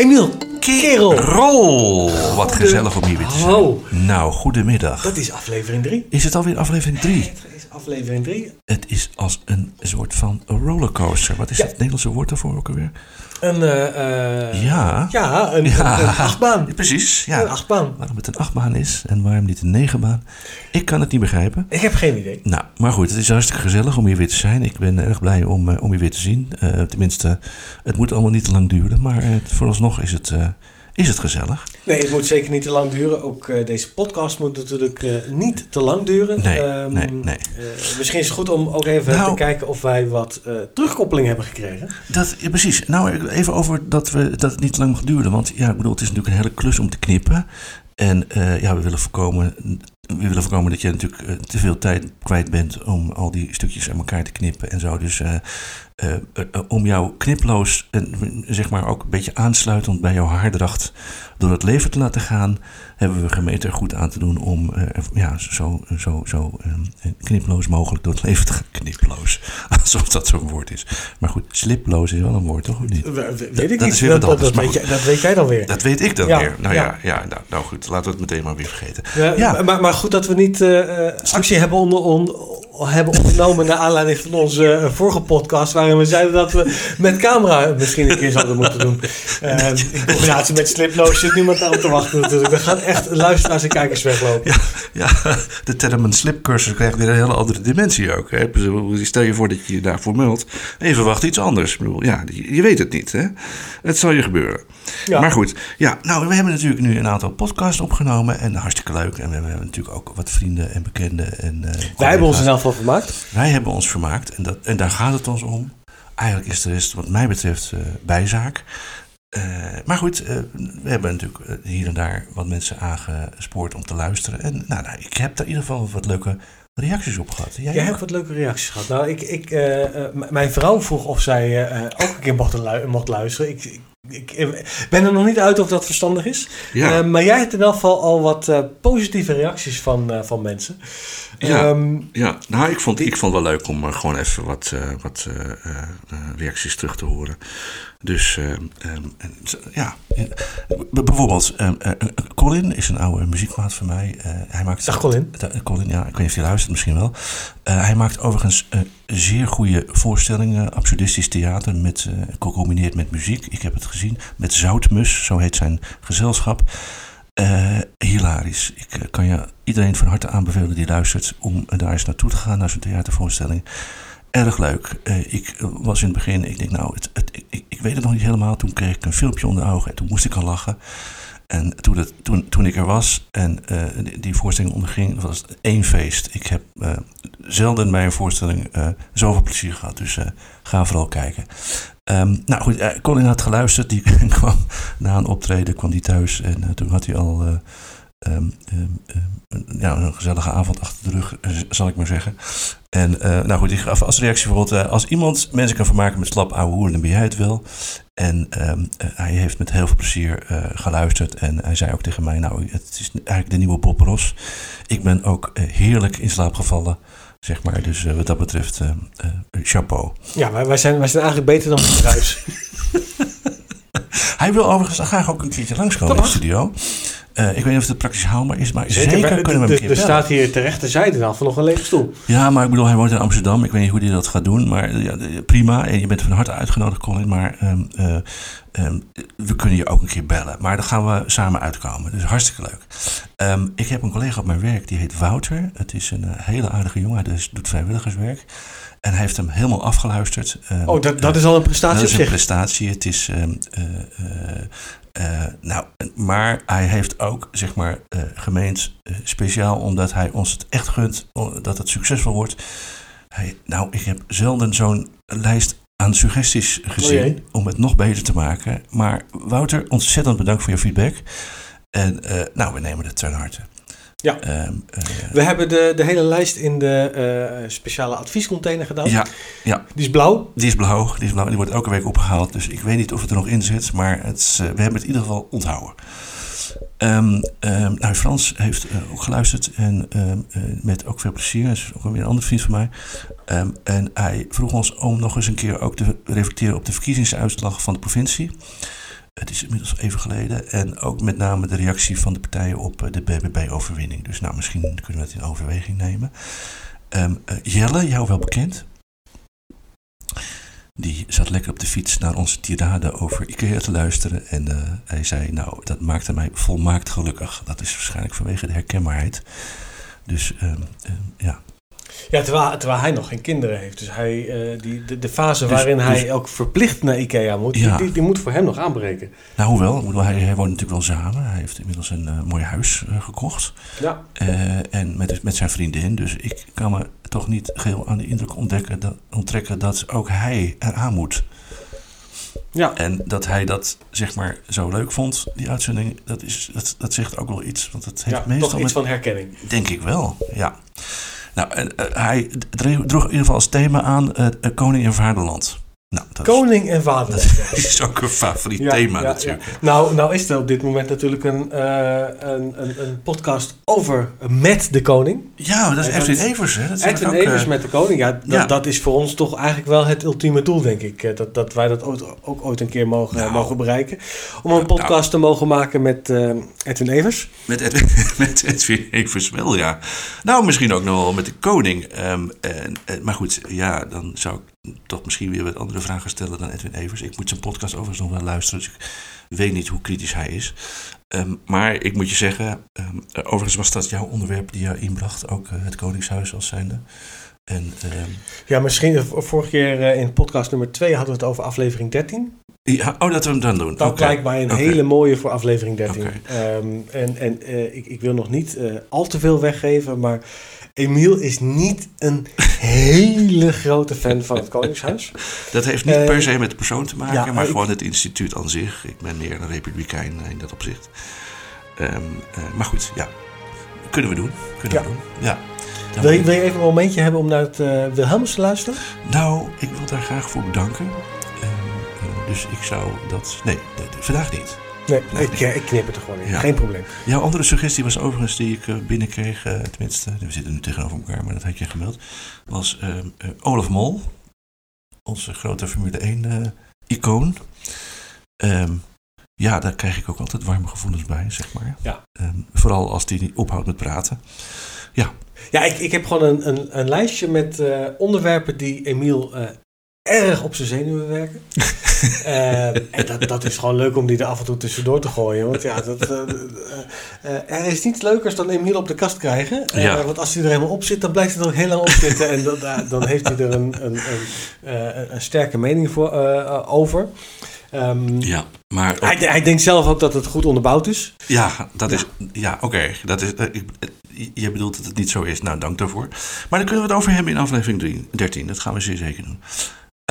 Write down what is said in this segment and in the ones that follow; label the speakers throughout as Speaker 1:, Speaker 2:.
Speaker 1: Emiel, kerel.
Speaker 2: Rol! Wat gezellig om hier weer te zijn. Nou, goedemiddag.
Speaker 1: Dat is aflevering 3.
Speaker 2: Is het alweer aflevering 3?
Speaker 1: Het is aflevering 3.
Speaker 2: Het is als een soort van rollercoaster. Wat is
Speaker 1: Ja.
Speaker 2: het Nederlandse woord daarvoor ook alweer?
Speaker 1: Een, eh,
Speaker 2: Ja.
Speaker 1: Ja, een,
Speaker 2: Ja.
Speaker 1: een, een achtbaan.
Speaker 2: Ja, precies,
Speaker 1: Een
Speaker 2: ja.
Speaker 1: achtbaan.
Speaker 2: Waarom het een achtbaan is en waarom niet een negenbaan. Ik kan het niet begrijpen.
Speaker 1: Ik heb geen idee.
Speaker 2: Nou, maar goed, het is hartstikke gezellig om hier weer te zijn. Ik ben erg blij om, eh, om je weer te zien. Tenminste, het moet allemaal niet te lang duren. Maar vooralsnog is het, is het gezellig.
Speaker 1: Nee, het moet zeker niet te lang duren. Ook eh, deze podcast moet natuurlijk eh, niet te lang duren.
Speaker 2: Nee,
Speaker 1: Ehm,
Speaker 2: nee, nee.
Speaker 1: eh, misschien is het goed om ook even
Speaker 2: Nou.
Speaker 1: te kijken of wij wat terugkoppeling hebben gekregen.
Speaker 2: Dat, ja, precies. Nou, even over dat, we, dat het niet te lang mag duren. Want ja, ik bedoel, het is natuurlijk een hele klus om te knippen. En ja, we willen voorkomen, we willen voorkomen dat je natuurlijk te veel tijd kwijt bent om al die stukjes aan elkaar te knippen en zo. Dus om jou kniploos en zeg maar ook een beetje aansluitend bij jouw haardracht door het leven te laten gaan, hebben we gemeten er goed aan te doen om eh, ja, zo, zo, zo eh, kniploos mogelijk door het leven te gaan. Kniploos, alsof dat zo'n woord is. Maar goed, sliploos is wel een woord, toch? Niet?
Speaker 1: We- we- weet ik niet. Dat, dat, dat, weet jij, dat weet jij dan weer.
Speaker 2: Dat weet ik dan weer. Nou ja,
Speaker 1: ja.
Speaker 2: nou, nou goed, laten we het meteen maar weer vergeten.
Speaker 1: Ja. Maar, maar goed dat we niet eh, eh, actie hebben, onder, on- hebben ondernomen naar aanleiding van onze eh, vorige podcast. Waarin we zeiden dat we met camera misschien een keer zouden moeten doen. Eh, in combinatie met sliploos zit niemand aan te wachten natuurlijk. Dan gaan echt luisteraars en kijkers weglopen.
Speaker 2: Ja, ja, de term een slipcursus krijgt weer een hele andere dimensie ook. Hè? Stel je voor dat je je daarvoor meldt en je verwacht iets anders. Ik bedoel, ja, je, je weet het niet. Hè? Het zal je gebeuren.
Speaker 1: Ja.
Speaker 2: Maar goed, ja, nou, we hebben natuurlijk nu een aantal podcasts opgenomen. En hartstikke leuk. En we hebben natuurlijk ook wat vrienden en bekenden. En, eh,
Speaker 1: Wij hebben ons er zelf van vermaakt.
Speaker 2: Wij hebben ons vermaakt en, dat, en daar gaat het ons om. Eigenlijk is de rest, wat mij betreft, eh, bijzaak. Eh, maar goed, we hebben natuurlijk hier en daar wat mensen aangespoord om te luisteren. En nou, nou, ik heb daar in ieder geval wat leuke reacties op gehad. Jij
Speaker 1: hebt wat leuke reacties gehad. Nou, ik, ik, mijn vrouw vroeg of zij ook een keer mocht, lu- mocht luisteren. Ik, ik, ik, ben er nog niet uit of dat verstandig is.
Speaker 2: Ja.
Speaker 1: Eh, maar jij hebt in elk geval al wat eh, positieve reacties van, eh, van mensen.
Speaker 2: Ja.
Speaker 1: Ehm,
Speaker 2: Ja, nou, ik vond, ik vond het wel leuk om gewoon even wat, wat reacties terug te horen. Dus eh, ehm, ja, bijvoorbeeld eh, eh, Colin is een oude muziekmaat van mij. Hij maakt,
Speaker 1: Dag, Colin.
Speaker 2: Colin, ja, ik weet niet of hij luistert, misschien wel. Hij maakt overigens zeer goede voorstellingen, absurdistisch theater, met, gecombineerd met muziek. Ik heb het gezien met Zoutmus, zo heet zijn gezelschap. Eh, hilarisch. Ik eh, kan je iedereen van harte aanbevelen die luistert om daar eens naartoe te gaan, naar zo'n theatervoorstelling. Erg leuk. Eh, ik was in het begin, ik denk nou, het, ik, ik weet het nog niet helemaal. Toen kreeg ik een filmpje onder de ogen en toen moest ik al lachen. En toen, toen, toen ik er was en die, voorstelling onderging, was het één feest. Ik heb zelden bij een voorstelling zoveel plezier gehad. Dus ga vooral kijken. Ehm, nou goed, eh, Colin had geluisterd. Die kwam na een optreden kwam die thuis. En eh, toen had hij al eh, ehm, ehm, ja, een gezellige avond achter de rug, zal ik maar zeggen. En nou goed, die gaf als reactie bijvoorbeeld... als iemand mensen kan vermaken met slap ouwe hoeren, dan ben jij het wel. En hij heeft met heel veel plezier geluisterd. En hij zei ook tegen mij, nou, het is eigenlijk de nieuwe Bob Ross. Ik ben ook heerlijk in slaap gevallen, zeg maar. Dus eh, wat dat betreft, eh, eh, chapeau.
Speaker 1: ja, wij, wij, zijn, wij zijn eigenlijk beter dan het thuis.
Speaker 2: Hij wil overigens graag ook een keertje langskomen in de studio. Ik weet niet of het praktisch haalbaar is, maar zeker, kunnen we hem een keer
Speaker 1: Er
Speaker 2: bellen.
Speaker 1: staat hier terecht de zijde dan van nog een lege stoel.
Speaker 2: Ja, maar ik bedoel, hij woont in Amsterdam. Ik weet niet hoe hij dat gaat doen, maar ja, prima. En je bent van harte uitgenodigd, Colin. Maar ehm, eh, ehm, we kunnen je ook een keer bellen. Maar dan gaan we samen uitkomen. Dus hartstikke leuk. Ehm, ik heb een collega op mijn werk, die heet Wouter. Het is een eh, hele aardige jongen. Hij dus doet vrijwilligerswerk. En hij heeft hem helemaal afgeluisterd. Ehm,
Speaker 1: Oh, dat, dat is al een prestatie
Speaker 2: dat is een
Speaker 1: zich.
Speaker 2: prestatie. Het is. eh, eh, nou, maar hij heeft ook, zeg maar, eh, gemeend speciaal omdat hij ons het echt gunt dat het succesvol wordt. Hij, nou, ik heb zelden zo'n lijst aan suggesties gezien
Speaker 1: jee.
Speaker 2: om het nog beter te maken. Maar Wouter, ontzettend bedankt voor je feedback. En eh, nou, we nemen het ten harte.
Speaker 1: Ja.
Speaker 2: Ehm, eh,
Speaker 1: We hebben de, de hele lijst in de eh, speciale adviescontainer gedaan.
Speaker 2: ja, ja,
Speaker 1: Die is blauw.
Speaker 2: die is blauw. Die is blauw. Die wordt elke week opgehaald. Dus ik weet niet of het er nog in zit. Maar het we hebben het in ieder geval onthouden. Ehm, nou, Frans heeft eh, ook geluisterd. En ehm, eh, met ook veel plezier. Hij is ook weer een andere vriend van mij. En hij vroeg ons om nog eens een keer ook te reflecteren op de verkiezingsuitslag van de provincie. Het is inmiddels even geleden. En ook met name de reactie van de partijen op de BBB-overwinning. Dus nou, misschien kunnen we het in overweging nemen. Ehm, Jelle, jou wel bekend. Die zat lekker op de fiets naar onze tirade over IKEA te luisteren. En hij zei, nou, dat maakte mij volmaakt gelukkig. Dat is waarschijnlijk vanwege de herkenbaarheid. Dus uh, ja,
Speaker 1: ja, terwijl, terwijl hij nog geen kinderen heeft. Dus hij, uh, die, de, de fase dus- waarin hij dus- ook verplicht naar Ikea moet, ja. die, die, moet voor hem nog aanbreken.
Speaker 2: Nou, hoewel, hij, hij woont natuurlijk wel samen. Hij heeft inmiddels een uh, mooi huis uh, gekocht. Ja. en met, met zijn vriendin. Dus ik kan me toch niet geheel aan de indruk ontdekken, dat, onttrekken dat ook hij eraan moet. Ja. En dat hij dat zeg maar zo leuk vond, die uitzending, dat, is, dat, dat zegt ook wel iets. Want het heeft
Speaker 1: ja,
Speaker 2: meestal
Speaker 1: toch iets met, van herkenning.
Speaker 2: Denk ik wel, ja. Nou, uh, hij droeg in ieder geval als thema aan uh, Koning en Vaderland.
Speaker 1: Nou, Koning en Vaderland.
Speaker 2: Dat is ook een favoriet thema natuurlijk.
Speaker 1: Nou, nou is er op dit moment natuurlijk een, uh, een, een, een, podcast over met de koning.
Speaker 2: Ja, dat is Edwin Evers. Hè?
Speaker 1: Dat Edwin Evers met de koning. Ja dat, dat is voor ons toch eigenlijk wel het ultieme doel, denk ik. Dat, dat wij dat ooit, ook ooit een keer mogen, nou, mogen bereiken. Om een nou, podcast nou. te mogen maken met uh, Edwin Evers.
Speaker 2: Met Edwin, met Edwin Evers wel, ja. Nou, misschien ook nog wel met de koning. Um, en, maar goed, ja, dan zou ik toch misschien weer wat andere vragen stellen dan Edwin Evers. Ik moet zijn podcast overigens nog wel luisteren, dus ik weet niet hoe kritisch hij is. Um, maar ik moet je zeggen, um, overigens was dat jouw onderwerp die je inbracht, ook uh, het Koningshuis als zijnde. En,
Speaker 1: um, ja, misschien vorige keer uh, in podcast nummer 2 hadden we het over aflevering 13.
Speaker 2: Ja, oh, dat we hem dan doen.
Speaker 1: Dat okay. lijkt mij een okay. hele mooie voor aflevering 13. Okay. en en uh, ik, ik wil nog niet al te veel weggeven, maar Emiel is niet een hele grote fan van het Koningshuis.
Speaker 2: Dat heeft niet per se met de persoon te maken, maar gewoon het instituut aan zich. Ik ben meer een republikein in dat opzicht. Um, uh, maar goed, ja. Kunnen we doen. Kunnen we doen. Ja.
Speaker 1: Wil je, wil je, even een momentje hebben om naar het uh, Wilhelmus te luisteren?
Speaker 2: Nou, ik wil daar graag voor bedanken. Uh, dus ik zou dat... Nee, vandaag niet.
Speaker 1: Nee, ik, ik, knip het er gewoon in. Geen probleem.
Speaker 2: Jouw andere suggestie was overigens die ik eh, binnenkreeg, uh, tenminste, we zitten nu tegenover elkaar, maar dat had je gemeld, was uh, Olaf Mol, onze grote Formule 1 icoon. Um, ja, daar krijg ik ook altijd warme gevoelens bij, zeg maar. Ja. Um, vooral als die niet ophoudt met praten. Ja.
Speaker 1: Ja, ik, ik heb gewoon een, een, een lijstje met onderwerpen die Emiel erg op zijn zenuwen werken. uh, en dat, dat is gewoon leuk om die er af en toe tussendoor te gooien. Want ja, dat, uh, uh, er is niets leukers dan Emiel op de kast krijgen. Ja. Want als hij er helemaal op zit, dan blijft hij er ook heel lang op zitten. en dan, dan heeft hij er een, een, een, een sterke mening voor, over. Um, ja, maar... Hij, hij, denkt zelf ook dat het goed onderbouwd is.
Speaker 2: Ja, dat is... Ja, oké. Dat is... je bedoelt dat het niet zo is. Nou, dank daarvoor. Maar dan kunnen we het over hebben in aflevering 13. Dat gaan we zeer zeker doen.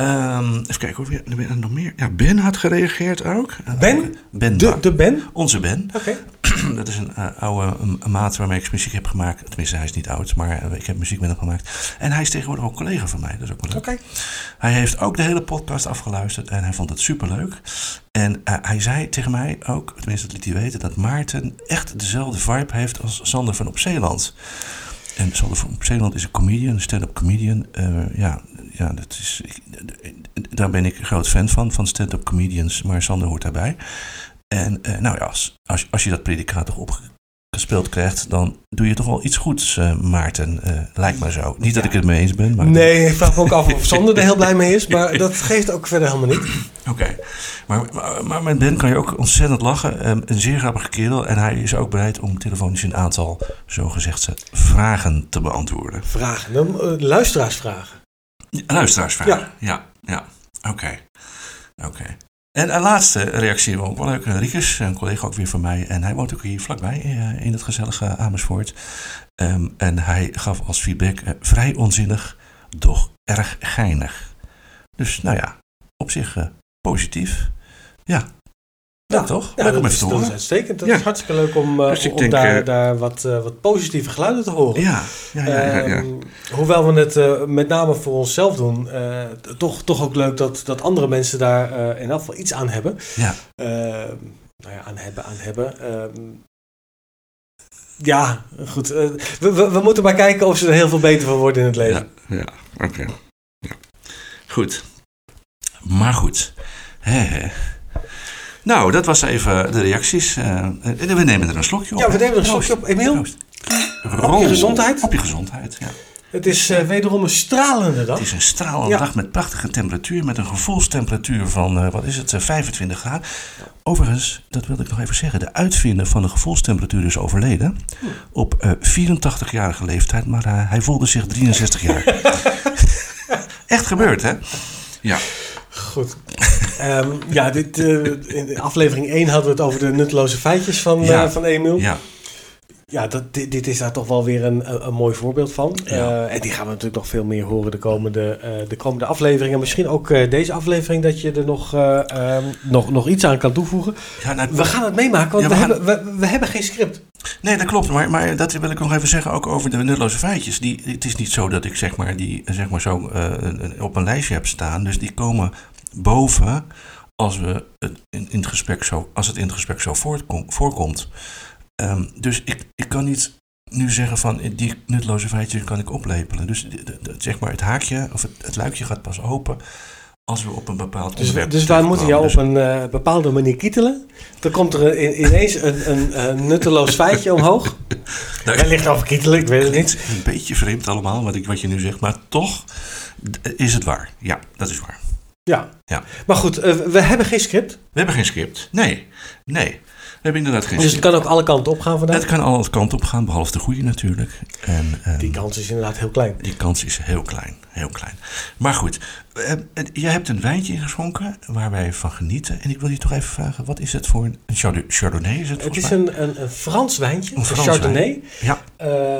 Speaker 2: Um, even kijken, hoor, er er nog meer. Ja, Ben had gereageerd ook.
Speaker 1: Ben? ben de, de Ben?
Speaker 2: Onze Ben. Oké. Dat is een uh, oude een maat waarmee ik muziek heb gemaakt. Tenminste, hij is niet oud, maar uh, ik heb muziek met hem gemaakt. En hij is tegenwoordig ook collega van mij. Dat is ook wel leuk. Oké. Hij heeft ook de hele podcast afgeluisterd en hij vond het superleuk. En uh, hij zei tegen mij ook, tenminste dat liet hij weten, dat Maarten echt dezelfde vibe heeft als Sander van Op Zeeland. En Sander van Op Zeeland is een comedian, een stand-up comedian. ja, ja, dat is, ik, daar ben ik een groot fan van, van stand-up comedians, maar Sander hoort daarbij. En uh, nou ja, als, als, als je dat predicaat toch opgespeeld krijgt, dan doe je toch wel iets goeds, uh, Maarten. Uh, lijkt me zo. Niet dat ik het mee eens ben. Maar
Speaker 1: nee, ik vraag me ook af of Sander er heel blij mee is, maar dat geeft ook verder helemaal niet.
Speaker 2: Oké, maar, maar, maar, met Ben kan je ook ontzettend lachen. Um, een zeer grappige kerel en hij is ook bereid om telefonisch een aantal, zogezegd, vragen te beantwoorden.
Speaker 1: Vragen, dan, luisteraarsvragen.
Speaker 2: Luisteraarsvraag. Ja. Ja, ja. Oké. Oké. En een laatste reactie, wel, wel leuk. Riekes, een collega ook weer van mij. En hij woont ook hier vlakbij uh, in het gezellige Amersfoort. Um, en hij gaf als feedback uh, vrij onzinnig, doch erg geinig. Dus nou ja, op zich uh, positief. Ja, ja, toch?
Speaker 1: Ja, dat, is, dat is uitstekend. Dat is hartstikke leuk om, uh, dus om denk, daar, uh, daar wat, uh, wat positieve geluiden te horen.
Speaker 2: Ja, ja, ja. ja.
Speaker 1: Um, hoewel we het met name voor onszelf doen, toch, toch ook leuk dat, dat andere mensen daar in elk geval iets aan hebben. Ja. Ehm, nou ja, aan hebben, aan hebben. Um, ja, goed. We, we, we, moeten maar kijken of ze er heel veel beter van worden in het leven.
Speaker 2: Ja, ja oké. Ja. Goed. Maar goed. He, he. Nou, dat was even de reacties. Uh, en we nemen er een slokje op.
Speaker 1: Ja, we nemen er een slokje op. Emiel, op je gezondheid.
Speaker 2: Op je gezondheid, ja.
Speaker 1: Het is uh, wederom een stralende dag.
Speaker 2: Het is een stralende dag met prachtige temperatuur. Met een gevoelstemperatuur van, uh, wat is het, uh, 25 graden. Overigens, dat wilde ik nog even zeggen. De uitvinder van de gevoelstemperatuur is overleden. Hm. Op 84-jarige leeftijd. Maar hij voelde zich 63 jaar. Echt gebeurd, hè? Ja.
Speaker 1: Goed. Um, ja, dit, in aflevering 1 hadden we het over de nutteloze feitjes van, ja. van Emiel.
Speaker 2: Ja.
Speaker 1: Ja, dat, dit, dit, is daar toch wel weer een, een, mooi voorbeeld van. Uh, en die gaan we natuurlijk nog veel meer horen de komende, uh, de komende afleveringen. Misschien ook uh, deze aflevering dat je er nog, um, nog, nog iets aan kan toevoegen. Ja, nou, we gaan het meemaken, want ja, we, hebben, we, we, hebben geen script.
Speaker 2: Nee, dat klopt. Maar, maar dat wil ik nog even zeggen, ook over de nutteloze feitjes. Die, het is niet zo dat ik zeg maar, die zeg maar zo op een lijstje heb staan. Dus die komen boven als, we het in, het gesprek zo, als het in het gesprek zo voorkomt. Um, dus ik, ik kan niet nu zeggen van die nutteloze feitjes kan ik oplepelen. Dus zeg maar het haakje of het, het, luikje gaat pas open als we op een bepaald
Speaker 1: dus,
Speaker 2: onderwerp
Speaker 1: Dus wij moeten jou dus, op een uh, bepaalde manier kietelen. Dan komt er in, ineens een, een, een, nutteloos feitje omhoog. nou, ligt over kietelen, ik weet het niet.
Speaker 2: Een beetje vreemd allemaal wat, ik, wat je nu zegt, maar toch is het waar. Ja, dat is waar.
Speaker 1: Ja. ja. Maar goed, uh, we hebben geen script.
Speaker 2: We hebben geen script. Nee. Nee. We hebben inderdaad geen
Speaker 1: Dus het kan ook alle kanten op gaan vandaag?
Speaker 2: Het kan alle kanten op gaan, behalve de goede natuurlijk. En,
Speaker 1: um, die kans is inderdaad heel klein.
Speaker 2: Die kans is heel klein, heel klein. Maar goed, uh, jij hebt een wijntje ingeschonken waar wij van genieten. En ik wil je toch even vragen, wat is het voor een, een Chardonnay? Is het,
Speaker 1: het is een, een, een, Frans wijntje, een, Frans Chardonnay. Wijn.
Speaker 2: Ja.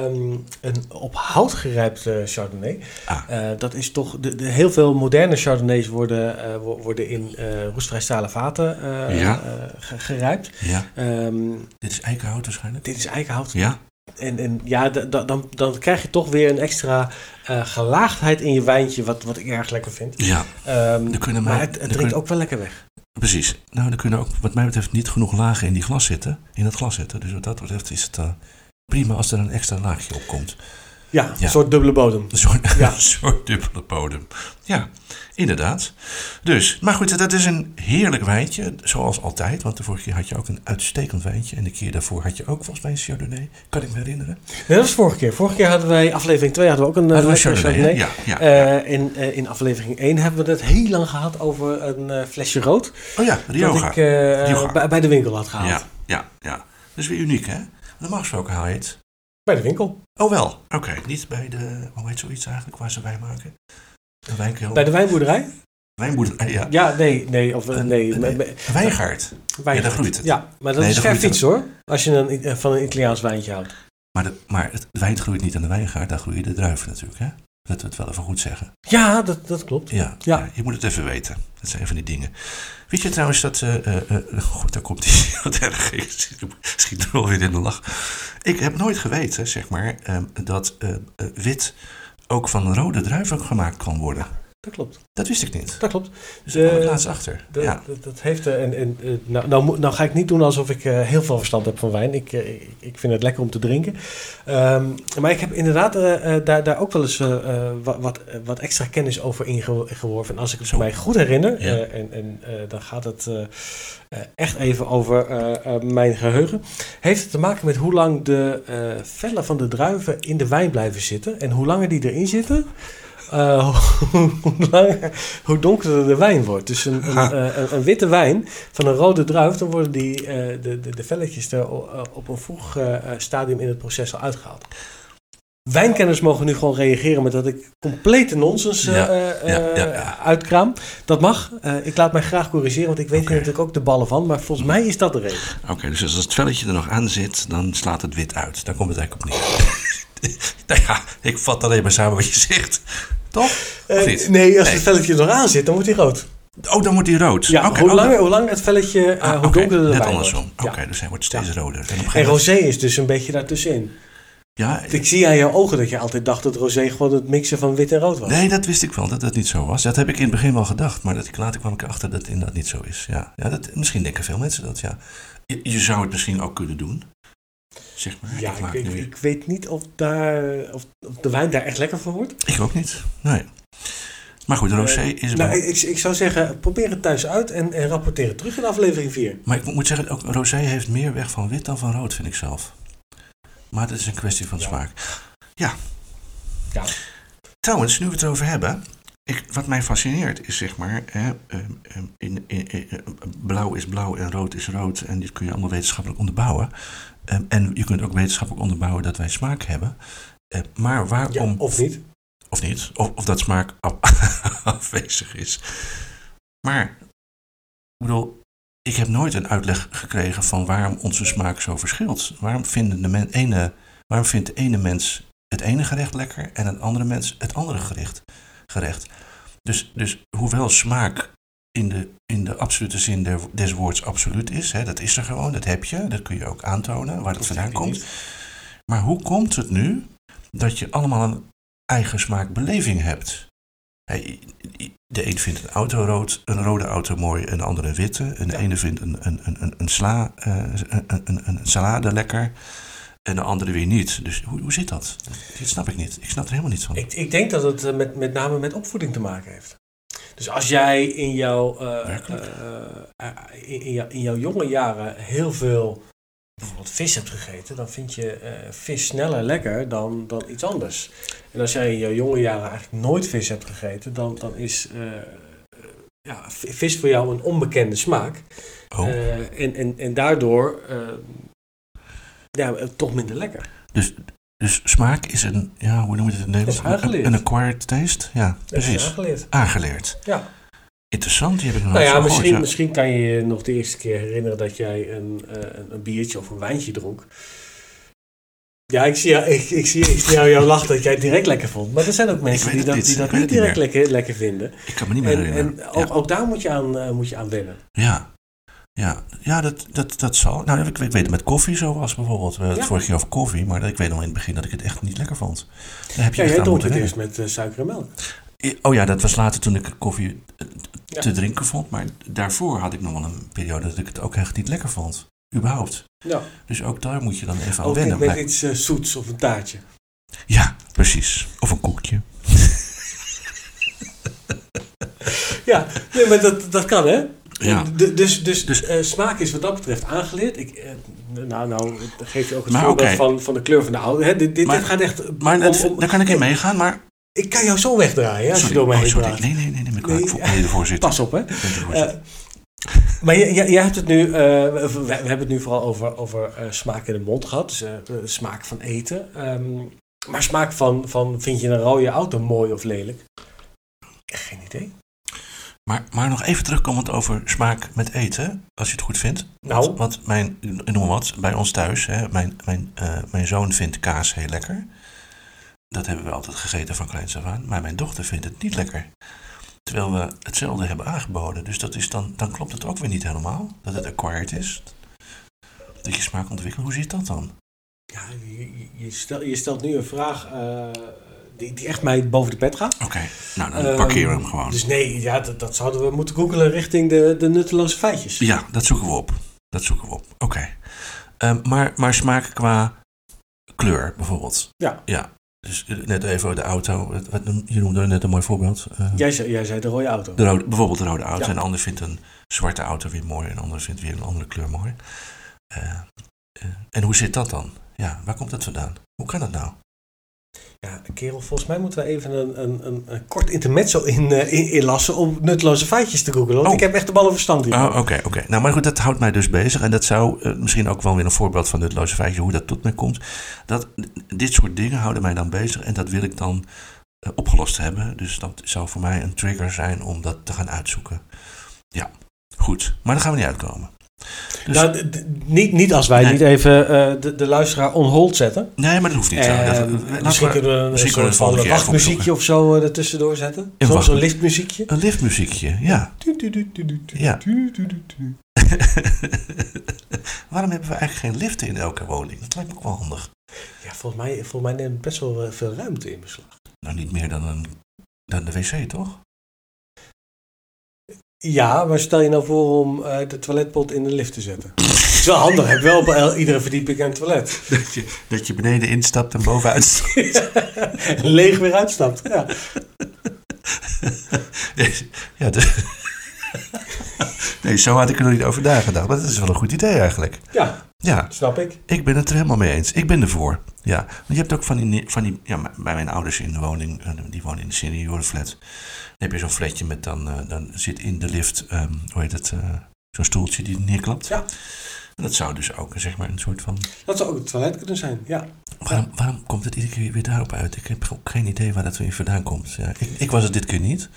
Speaker 1: Um, een op hout gerijpte Chardonnay. Ah. Uh, dat is toch, de, de, heel veel moderne Chardonnays worden, uh, worden in roestvrij stalen vaten ja. gerijpt.
Speaker 2: Ja. Um, dit is eikenhout waarschijnlijk?
Speaker 1: Dit is eikenhout.
Speaker 2: Ja.
Speaker 1: En, en ja, dan, dan krijg je toch weer een extra uh, gelaagdheid in je wijntje, wat, wat ik erg lekker vind.
Speaker 2: Ja.
Speaker 1: Um, kunnen maar het, het drinkt ook wel lekker weg.
Speaker 2: Precies. Nou, er kunnen ook, wat mij betreft, niet genoeg lagen in die glas zitten, in het glas zitten. Dus wat dat betreft is het uh, prima als er een extra laagje op komt.
Speaker 1: Ja, een soort dubbele bodem.
Speaker 2: Een soort, een soort dubbele bodem. Ja, inderdaad. Dus, maar goed, dat is een heerlijk wijntje, zoals altijd. Want de vorige keer had je ook een uitstekend wijntje. En de keer daarvoor had je ook volgens mij een Chardonnay. Kan ik me herinneren?
Speaker 1: Nee, dat was vorige keer. Vorige keer hadden wij, aflevering 2 hadden we ook een,
Speaker 2: hadden we Chardonnay. Ja, ja,
Speaker 1: uh, in, uh, in aflevering 1 hebben we het heel lang gehad over een uh, flesje rood.
Speaker 2: Oh ja, Rioja.
Speaker 1: Dat ik bij, bij, de winkel had gehaald.
Speaker 2: Ja, ja, ja. Dat is weer uniek, hè? Normaal gesproken haal je het
Speaker 1: bij de winkel.
Speaker 2: Oh wel, oké. Okay. Niet bij de, hoe heet zoiets eigenlijk, waar ze wijn maken?
Speaker 1: De wijnkel. Bij de wijnboerderij?
Speaker 2: Wijnboerderij, ja.
Speaker 1: Ja, nee, nee. Of, een, nee.
Speaker 2: Wijngaard.
Speaker 1: Wijngaard.
Speaker 2: Ja, daar groeit het.
Speaker 1: Ja, maar dat nee, is ver fiets hoor. Als je een, eh, van een Italiaans wijntje houdt.
Speaker 2: Maar, de, maar het wijn groeit niet aan de wijngaard, daar groeien de druiven natuurlijk, hè? Dat we het wel even goed zeggen.
Speaker 1: Ja, dat, dat klopt.
Speaker 2: Ja, ja. ja je moet het even weten. Dat zijn van die dingen. Weet je trouwens dat... Uh, uh, goed, daar komt hij. Wat erg. Schiet er weer in de lach. Ik heb nooit geweten, zeg maar, uh, dat wit ook van rode druiven gemaakt kan worden.
Speaker 1: Dat klopt.
Speaker 2: Dat wist ik niet.
Speaker 1: Dat klopt.
Speaker 2: Dus daar kwam ik laatst achter.
Speaker 1: De,
Speaker 2: ja.
Speaker 1: dat, dat heeft, en, en, nou, nou, nou, ga ik niet doen alsof ik uh, heel veel verstand heb van wijn. Ik, uh, ik vind het lekker om te drinken. Um, maar ik heb inderdaad uh, daar, daar ook wel eens wat, wat, wat, extra kennis over ingeworven. En als ik het mij goed herinner, ja. en, en dan gaat het echt even over mijn geheugen. Heeft het te maken met hoe lang de vellen van de druiven in de wijn blijven zitten. En hoe langer die erin zitten... Uh, hoe, langer, hoe donkerder de wijn wordt. Dus een, een, een, een, witte wijn van een rode druif, dan worden die, uh, de, de, de velletjes er op een vroeg stadium in het proces al uitgehaald. Wijnkenners mogen nu gewoon reageren met dat ik complete nonsens ja, ja, ja, uitkraam. Dat mag. ik laat mij graag corrigeren, want ik weet okay. hier natuurlijk ook de ballen van. Maar volgens mij is dat de reden.
Speaker 2: Oké, dus als het velletje er nog aan zit, dan slaat het wit uit. Daar komt het eigenlijk op neer. nou ja, ik vat alleen maar samen wat je zegt. Toch?
Speaker 1: Uh, nee, als nee. het velletje er nog aan zit, dan wordt hij rood.
Speaker 2: Oh, dan wordt hij rood.
Speaker 1: Ja,
Speaker 2: okay,
Speaker 1: hoe, langer, hoe langer het velletje, uh, ah, hoe okay, donkerder de
Speaker 2: Net andersom. Oké, okay, dus hij wordt steeds ja. roder.
Speaker 1: En, en rosé is dus een beetje daartussenin.
Speaker 2: Ja,
Speaker 1: ik zie aan jouw ogen dat je altijd dacht dat rosé gewoon het mixen van wit en rood was.
Speaker 2: Nee, dat wist ik wel, dat dat niet zo was. Dat heb ik in het begin wel gedacht, maar dat ik, later kwam ik erachter dat het inderdaad niet zo is. Ja, ja dat, misschien denken veel mensen dat, ja. Je, je zou het misschien ook kunnen doen. Zeg maar.
Speaker 1: Ja, ik, ik, ik, weet niet of, daar, of, of de wijn daar echt lekker van wordt.
Speaker 2: Ik ook niet, nee. Maar goed, rosé is...
Speaker 1: Nou, ik, ik zou zeggen, probeer het thuis uit en, en rapporteer het terug in aflevering 4.
Speaker 2: Maar ik moet zeggen, ook rosé heeft meer weg van wit dan van rood, vind ik zelf. Maar dat is een kwestie van
Speaker 1: Ja.
Speaker 2: smaak. Ja.
Speaker 1: Ja.
Speaker 2: Trouwens, nu we het erover hebben. Ik, wat mij fascineert is zeg maar. Hè, ehm, ehm, in, in, in- eh, blauw is blauw en rood is rood. En dit kun je allemaal wetenschappelijk onderbouwen. Ehm, en je kunt ook wetenschappelijk onderbouwen dat wij smaak hebben. Maar
Speaker 1: Ja,
Speaker 2: waarom.
Speaker 1: of niet?
Speaker 2: Of niet. Of, of dat smaak af- afwezig is. Maar, ik bedoel, ik heb nooit een uitleg gekregen van waarom onze smaak zo verschilt. Waarom, vinden de men, ene, waarom vindt de ene mens het ene gerecht lekker en een andere mens het andere gerecht? gerecht. Dus, dus hoewel smaak in de, in de absolute zin der- des woords absoluut is, hè, dat is er gewoon, dat heb je, dat kun je ook aantonen waar dat vandaan komt. Maar hoe komt het nu dat je allemaal een eigen smaakbeleving hebt? Hey, De een vindt een auto rood, een rode auto mooi, en de andere een witte. En de
Speaker 1: Ja.
Speaker 2: ene vindt een, een, een, een, sla, eh, een, een, een salade lekker, en de andere weer niet. Dus hoe, hoe zit dat? Dit snap ik niet. Ik snap er helemaal niet van.
Speaker 1: Ik, ik denk dat het eh, met, met name met opvoeding te maken heeft. Dus als jij in jouw, eh, in, in, jouw, in jouw jonge jaren heel veel bijvoorbeeld vis hebt gegeten, dan vind je eh, vis sneller lekker dan, dan iets anders. En als jij in jouw jonge jaren eigenlijk nooit vis hebt gegeten, dan, dan is eh, ja, vis voor jou een onbekende smaak.
Speaker 2: Oh,
Speaker 1: Eh, en, en, en daardoor ja, toch minder lekker.
Speaker 2: dus, dus smaak is een, ja, hoe noem je het in het Nederlands?
Speaker 1: Dat is aangeleerd.
Speaker 2: Een acquired taste? Ja,
Speaker 1: Dat is
Speaker 2: precies.
Speaker 1: aangeleerd.
Speaker 2: Aangeleerd.
Speaker 1: Ja.
Speaker 2: Interessant, die heb ik nog
Speaker 1: Nou
Speaker 2: nooit
Speaker 1: ja, misschien,
Speaker 2: gehoord,
Speaker 1: misschien kan je je nog de eerste keer herinneren dat jij een, eh, een, een biertje of een wijntje dronk. Ja, ik zie, jou, ik, ik zie, ik zie jou, jou lachen dat jij het direct lekker vond. Maar er zijn ook mensen die dat,
Speaker 2: niet.
Speaker 1: die dat
Speaker 2: Ik weet
Speaker 1: niet
Speaker 2: het niet
Speaker 1: direct lekker, lekker vinden.
Speaker 2: Ik kan me niet meer
Speaker 1: En,
Speaker 2: herinneren.
Speaker 1: en ook, ook daar moet je aan, eh, moet je aan wennen.
Speaker 2: Ja, ja, ja dat, dat, dat zal. Nou, ik, ik weet het met koffie zo was bijvoorbeeld. We hadden het
Speaker 1: Ja.
Speaker 2: vorige keer over koffie, maar ik weet nog in het begin dat ik het echt niet lekker vond. Daar heb je
Speaker 1: Ja,
Speaker 2: echt
Speaker 1: jij dronk het eerst met eh, suiker en melk.
Speaker 2: Oh ja, dat was later toen ik koffie eh,
Speaker 1: Ja.
Speaker 2: te drinken vond. Maar daarvoor had ik nog wel een periode dat ik het ook echt niet lekker vond. Überhaupt.
Speaker 1: Ja,
Speaker 2: Dus ook daar moet je dan even aan
Speaker 1: ook
Speaker 2: wennen.
Speaker 1: niet met iets eh, zoets of een taartje.
Speaker 2: Ja, precies. Of een koekje.
Speaker 1: Ja, nee, maar dat, dat kan hè.
Speaker 2: Ja.
Speaker 1: D- dus dus,
Speaker 2: Dus-
Speaker 1: eh, smaak is wat dat betreft aangeleerd. Ik, nou, nou, dat geeft je ook het
Speaker 2: Maar
Speaker 1: voorbeeld
Speaker 2: oké.
Speaker 1: van, van de kleur van de auto. Hè, dit, dit,
Speaker 2: Maar-
Speaker 1: dit gaat echt...
Speaker 2: Maar
Speaker 1: om-
Speaker 2: dat,
Speaker 1: om-
Speaker 2: daar kan ik in meegaan, maar...
Speaker 1: Ik kan jou zo wegdraaien als
Speaker 2: Sorry,
Speaker 1: je door mij
Speaker 2: oh,
Speaker 1: heen
Speaker 2: sorry.
Speaker 1: praat.
Speaker 2: Nee, nee, nee, nee, ik
Speaker 1: Nee,
Speaker 2: de voorzitter.
Speaker 1: Pas op hè. Eh, maar jij, hebt het nu, eh, we, we hebben het nu vooral over, over eh, smaak in de mond gehad. Dus smaak van eten. Ehm, maar smaak van, van, vind je een rode auto mooi of lelijk? Geen idee.
Speaker 2: Maar, maar nog even terugkomend over smaak met eten, als je het goed vindt.
Speaker 1: Nou.
Speaker 2: Want, want mijn, noem wat, bij ons thuis, hè, mijn, mijn, mijn zoon vindt kaas heel lekker. Dat hebben we altijd gegeten van kleins af aan. Maar mijn dochter vindt het niet lekker. Terwijl we hetzelfde hebben aangeboden. Dus dat is dan, dan klopt het ook weer niet helemaal. Dat het acquired is. Dat je smaak ontwikkelt. Hoe zit dat dan?
Speaker 1: Ja, je, je- stel, je stelt nu een vraag eh, die, die echt mij boven de pet gaat.
Speaker 2: Oké, nou dan
Speaker 1: Ehm,
Speaker 2: parkeren we hem gewoon.
Speaker 1: Dus nee, ja, dat, dat zouden we moeten googelen richting de, de nutteloze feitjes.
Speaker 2: Ja, dat zoeken we op. Dat zoeken we op. Oké. Ehm, maar, maar smaak qua kleur bijvoorbeeld.
Speaker 1: Ja.
Speaker 2: Ja. Dus eh, net even de auto. Je noemde net een mooi voorbeeld. Eh,
Speaker 1: Jij, zei, jij zei de rode auto.
Speaker 2: de rode, bijvoorbeeld de rode auto.
Speaker 1: Ja.
Speaker 2: En een ander vindt een zwarte auto weer mooi. En een ander vindt weer een andere kleur mooi. Eh, en hoe zit dat dan? Ja, waar komt dat vandaan? Hoe kan dat nou?
Speaker 1: Ja, kerel, volgens mij moeten we even een, een, een, een kort intermezzo in, eh, in, inlassen om nutteloze feitjes te googelen. Want
Speaker 2: Oh.
Speaker 1: ik heb echt de ballen verstand hier.
Speaker 2: Oh, oké, oké. Nou, maar goed, dat houdt mij dus bezig. En dat zou eh, misschien ook wel weer een voorbeeld van nutteloze feitje, hoe dat tot mij komt. Dat, dit soort dingen houden mij dan bezig en dat wil ik dan eh, opgelost hebben. Dus dat zou voor mij een trigger zijn om dat te gaan uitzoeken. Ja, goed. Maar daar gaan we niet uitkomen. Dus,
Speaker 1: nou, niet, niet als wij
Speaker 2: Nee.
Speaker 1: niet even eh, de, de luisteraar on hold zetten.
Speaker 2: nee, maar dat hoeft niet zo. Dat,
Speaker 1: Eh,
Speaker 2: laten
Speaker 1: misschien
Speaker 2: we-
Speaker 1: kunnen we een
Speaker 2: misschien we
Speaker 1: soort wachtmuziekje of zo eh, ertussendoor zetten.
Speaker 2: Een
Speaker 1: Zo'n
Speaker 2: wacht-
Speaker 1: zo'n liftmuziekje.
Speaker 2: Een liftmuziekje, ja. Ja. Waarom hebben we eigenlijk geen liften in elke woning? Dat lijkt me ook wel handig.
Speaker 1: Ja, volgens mij, volgens mij neemt het best wel veel ruimte in beslag.
Speaker 2: Nou, niet meer dan, een, dan de wc, toch?
Speaker 1: Ja, maar stel je nou voor om eh, de toiletpot in de lift te zetten. Het is wel handig, heb wel op el- iedere verdieping een toilet.
Speaker 2: Dat je, dat je beneden instapt en bovenuit stapt.
Speaker 1: Leeg weer uitstapt. Ja.
Speaker 2: ja, nee, zo had ik er nog niet over nagedacht. Maar dat is wel een goed idee eigenlijk.
Speaker 1: Ja,
Speaker 2: Ja,
Speaker 1: snap ik.
Speaker 2: ik ben het er helemaal mee eens. Ik ben ervoor. Ja, want je hebt ook van die, van die ja, bij mijn ouders in de woning, eh, die wonen in de seniorenflat. Dan heb je zo'n flatje met dan, eh, dan zit in de lift, ehm, hoe heet het, eh, zo'n stoeltje die neerklapt.
Speaker 1: Ja.
Speaker 2: En dat zou dus ook zeg maar een soort van,
Speaker 1: Dat zou ook het toilet kunnen zijn, ja.
Speaker 2: waarom, waarom komt het iedere keer weer daarop uit? Ik heb ook geen idee waar dat weer vandaan komt. Ja, ik, ik was het dit keer niet.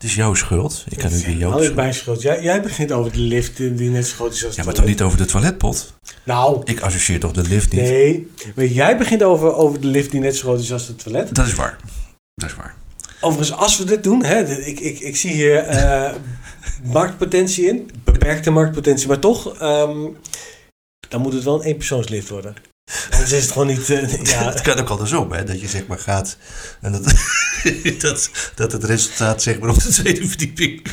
Speaker 2: Het is jouw schuld. Ik kan nu weer jouw
Speaker 1: Al is
Speaker 2: schuld.
Speaker 1: mijn schuld. Jij, jij begint over de lift die net zo groot is als
Speaker 2: Ja, maar toch niet over de toiletpot?
Speaker 1: Nou,
Speaker 2: Ik associeer toch de lift niet?
Speaker 1: nee. Maar jij begint over, over de lift die net zo groot is als het toilet.
Speaker 2: Dat is waar. Dat is waar.
Speaker 1: Overigens, als we dit doen, hè, ik, ik, ik zie hier eh, marktpotentie in. Beperkte marktpotentie, maar toch. ehm, dan moet het wel een eenpersoonslift worden. Anders is het gewoon niet... eh, ja,
Speaker 2: Het kan ook andersom, hè? Dat je zeg maar gaat en dat, dat, dat het resultaat zeg maar op de tweede verdieping,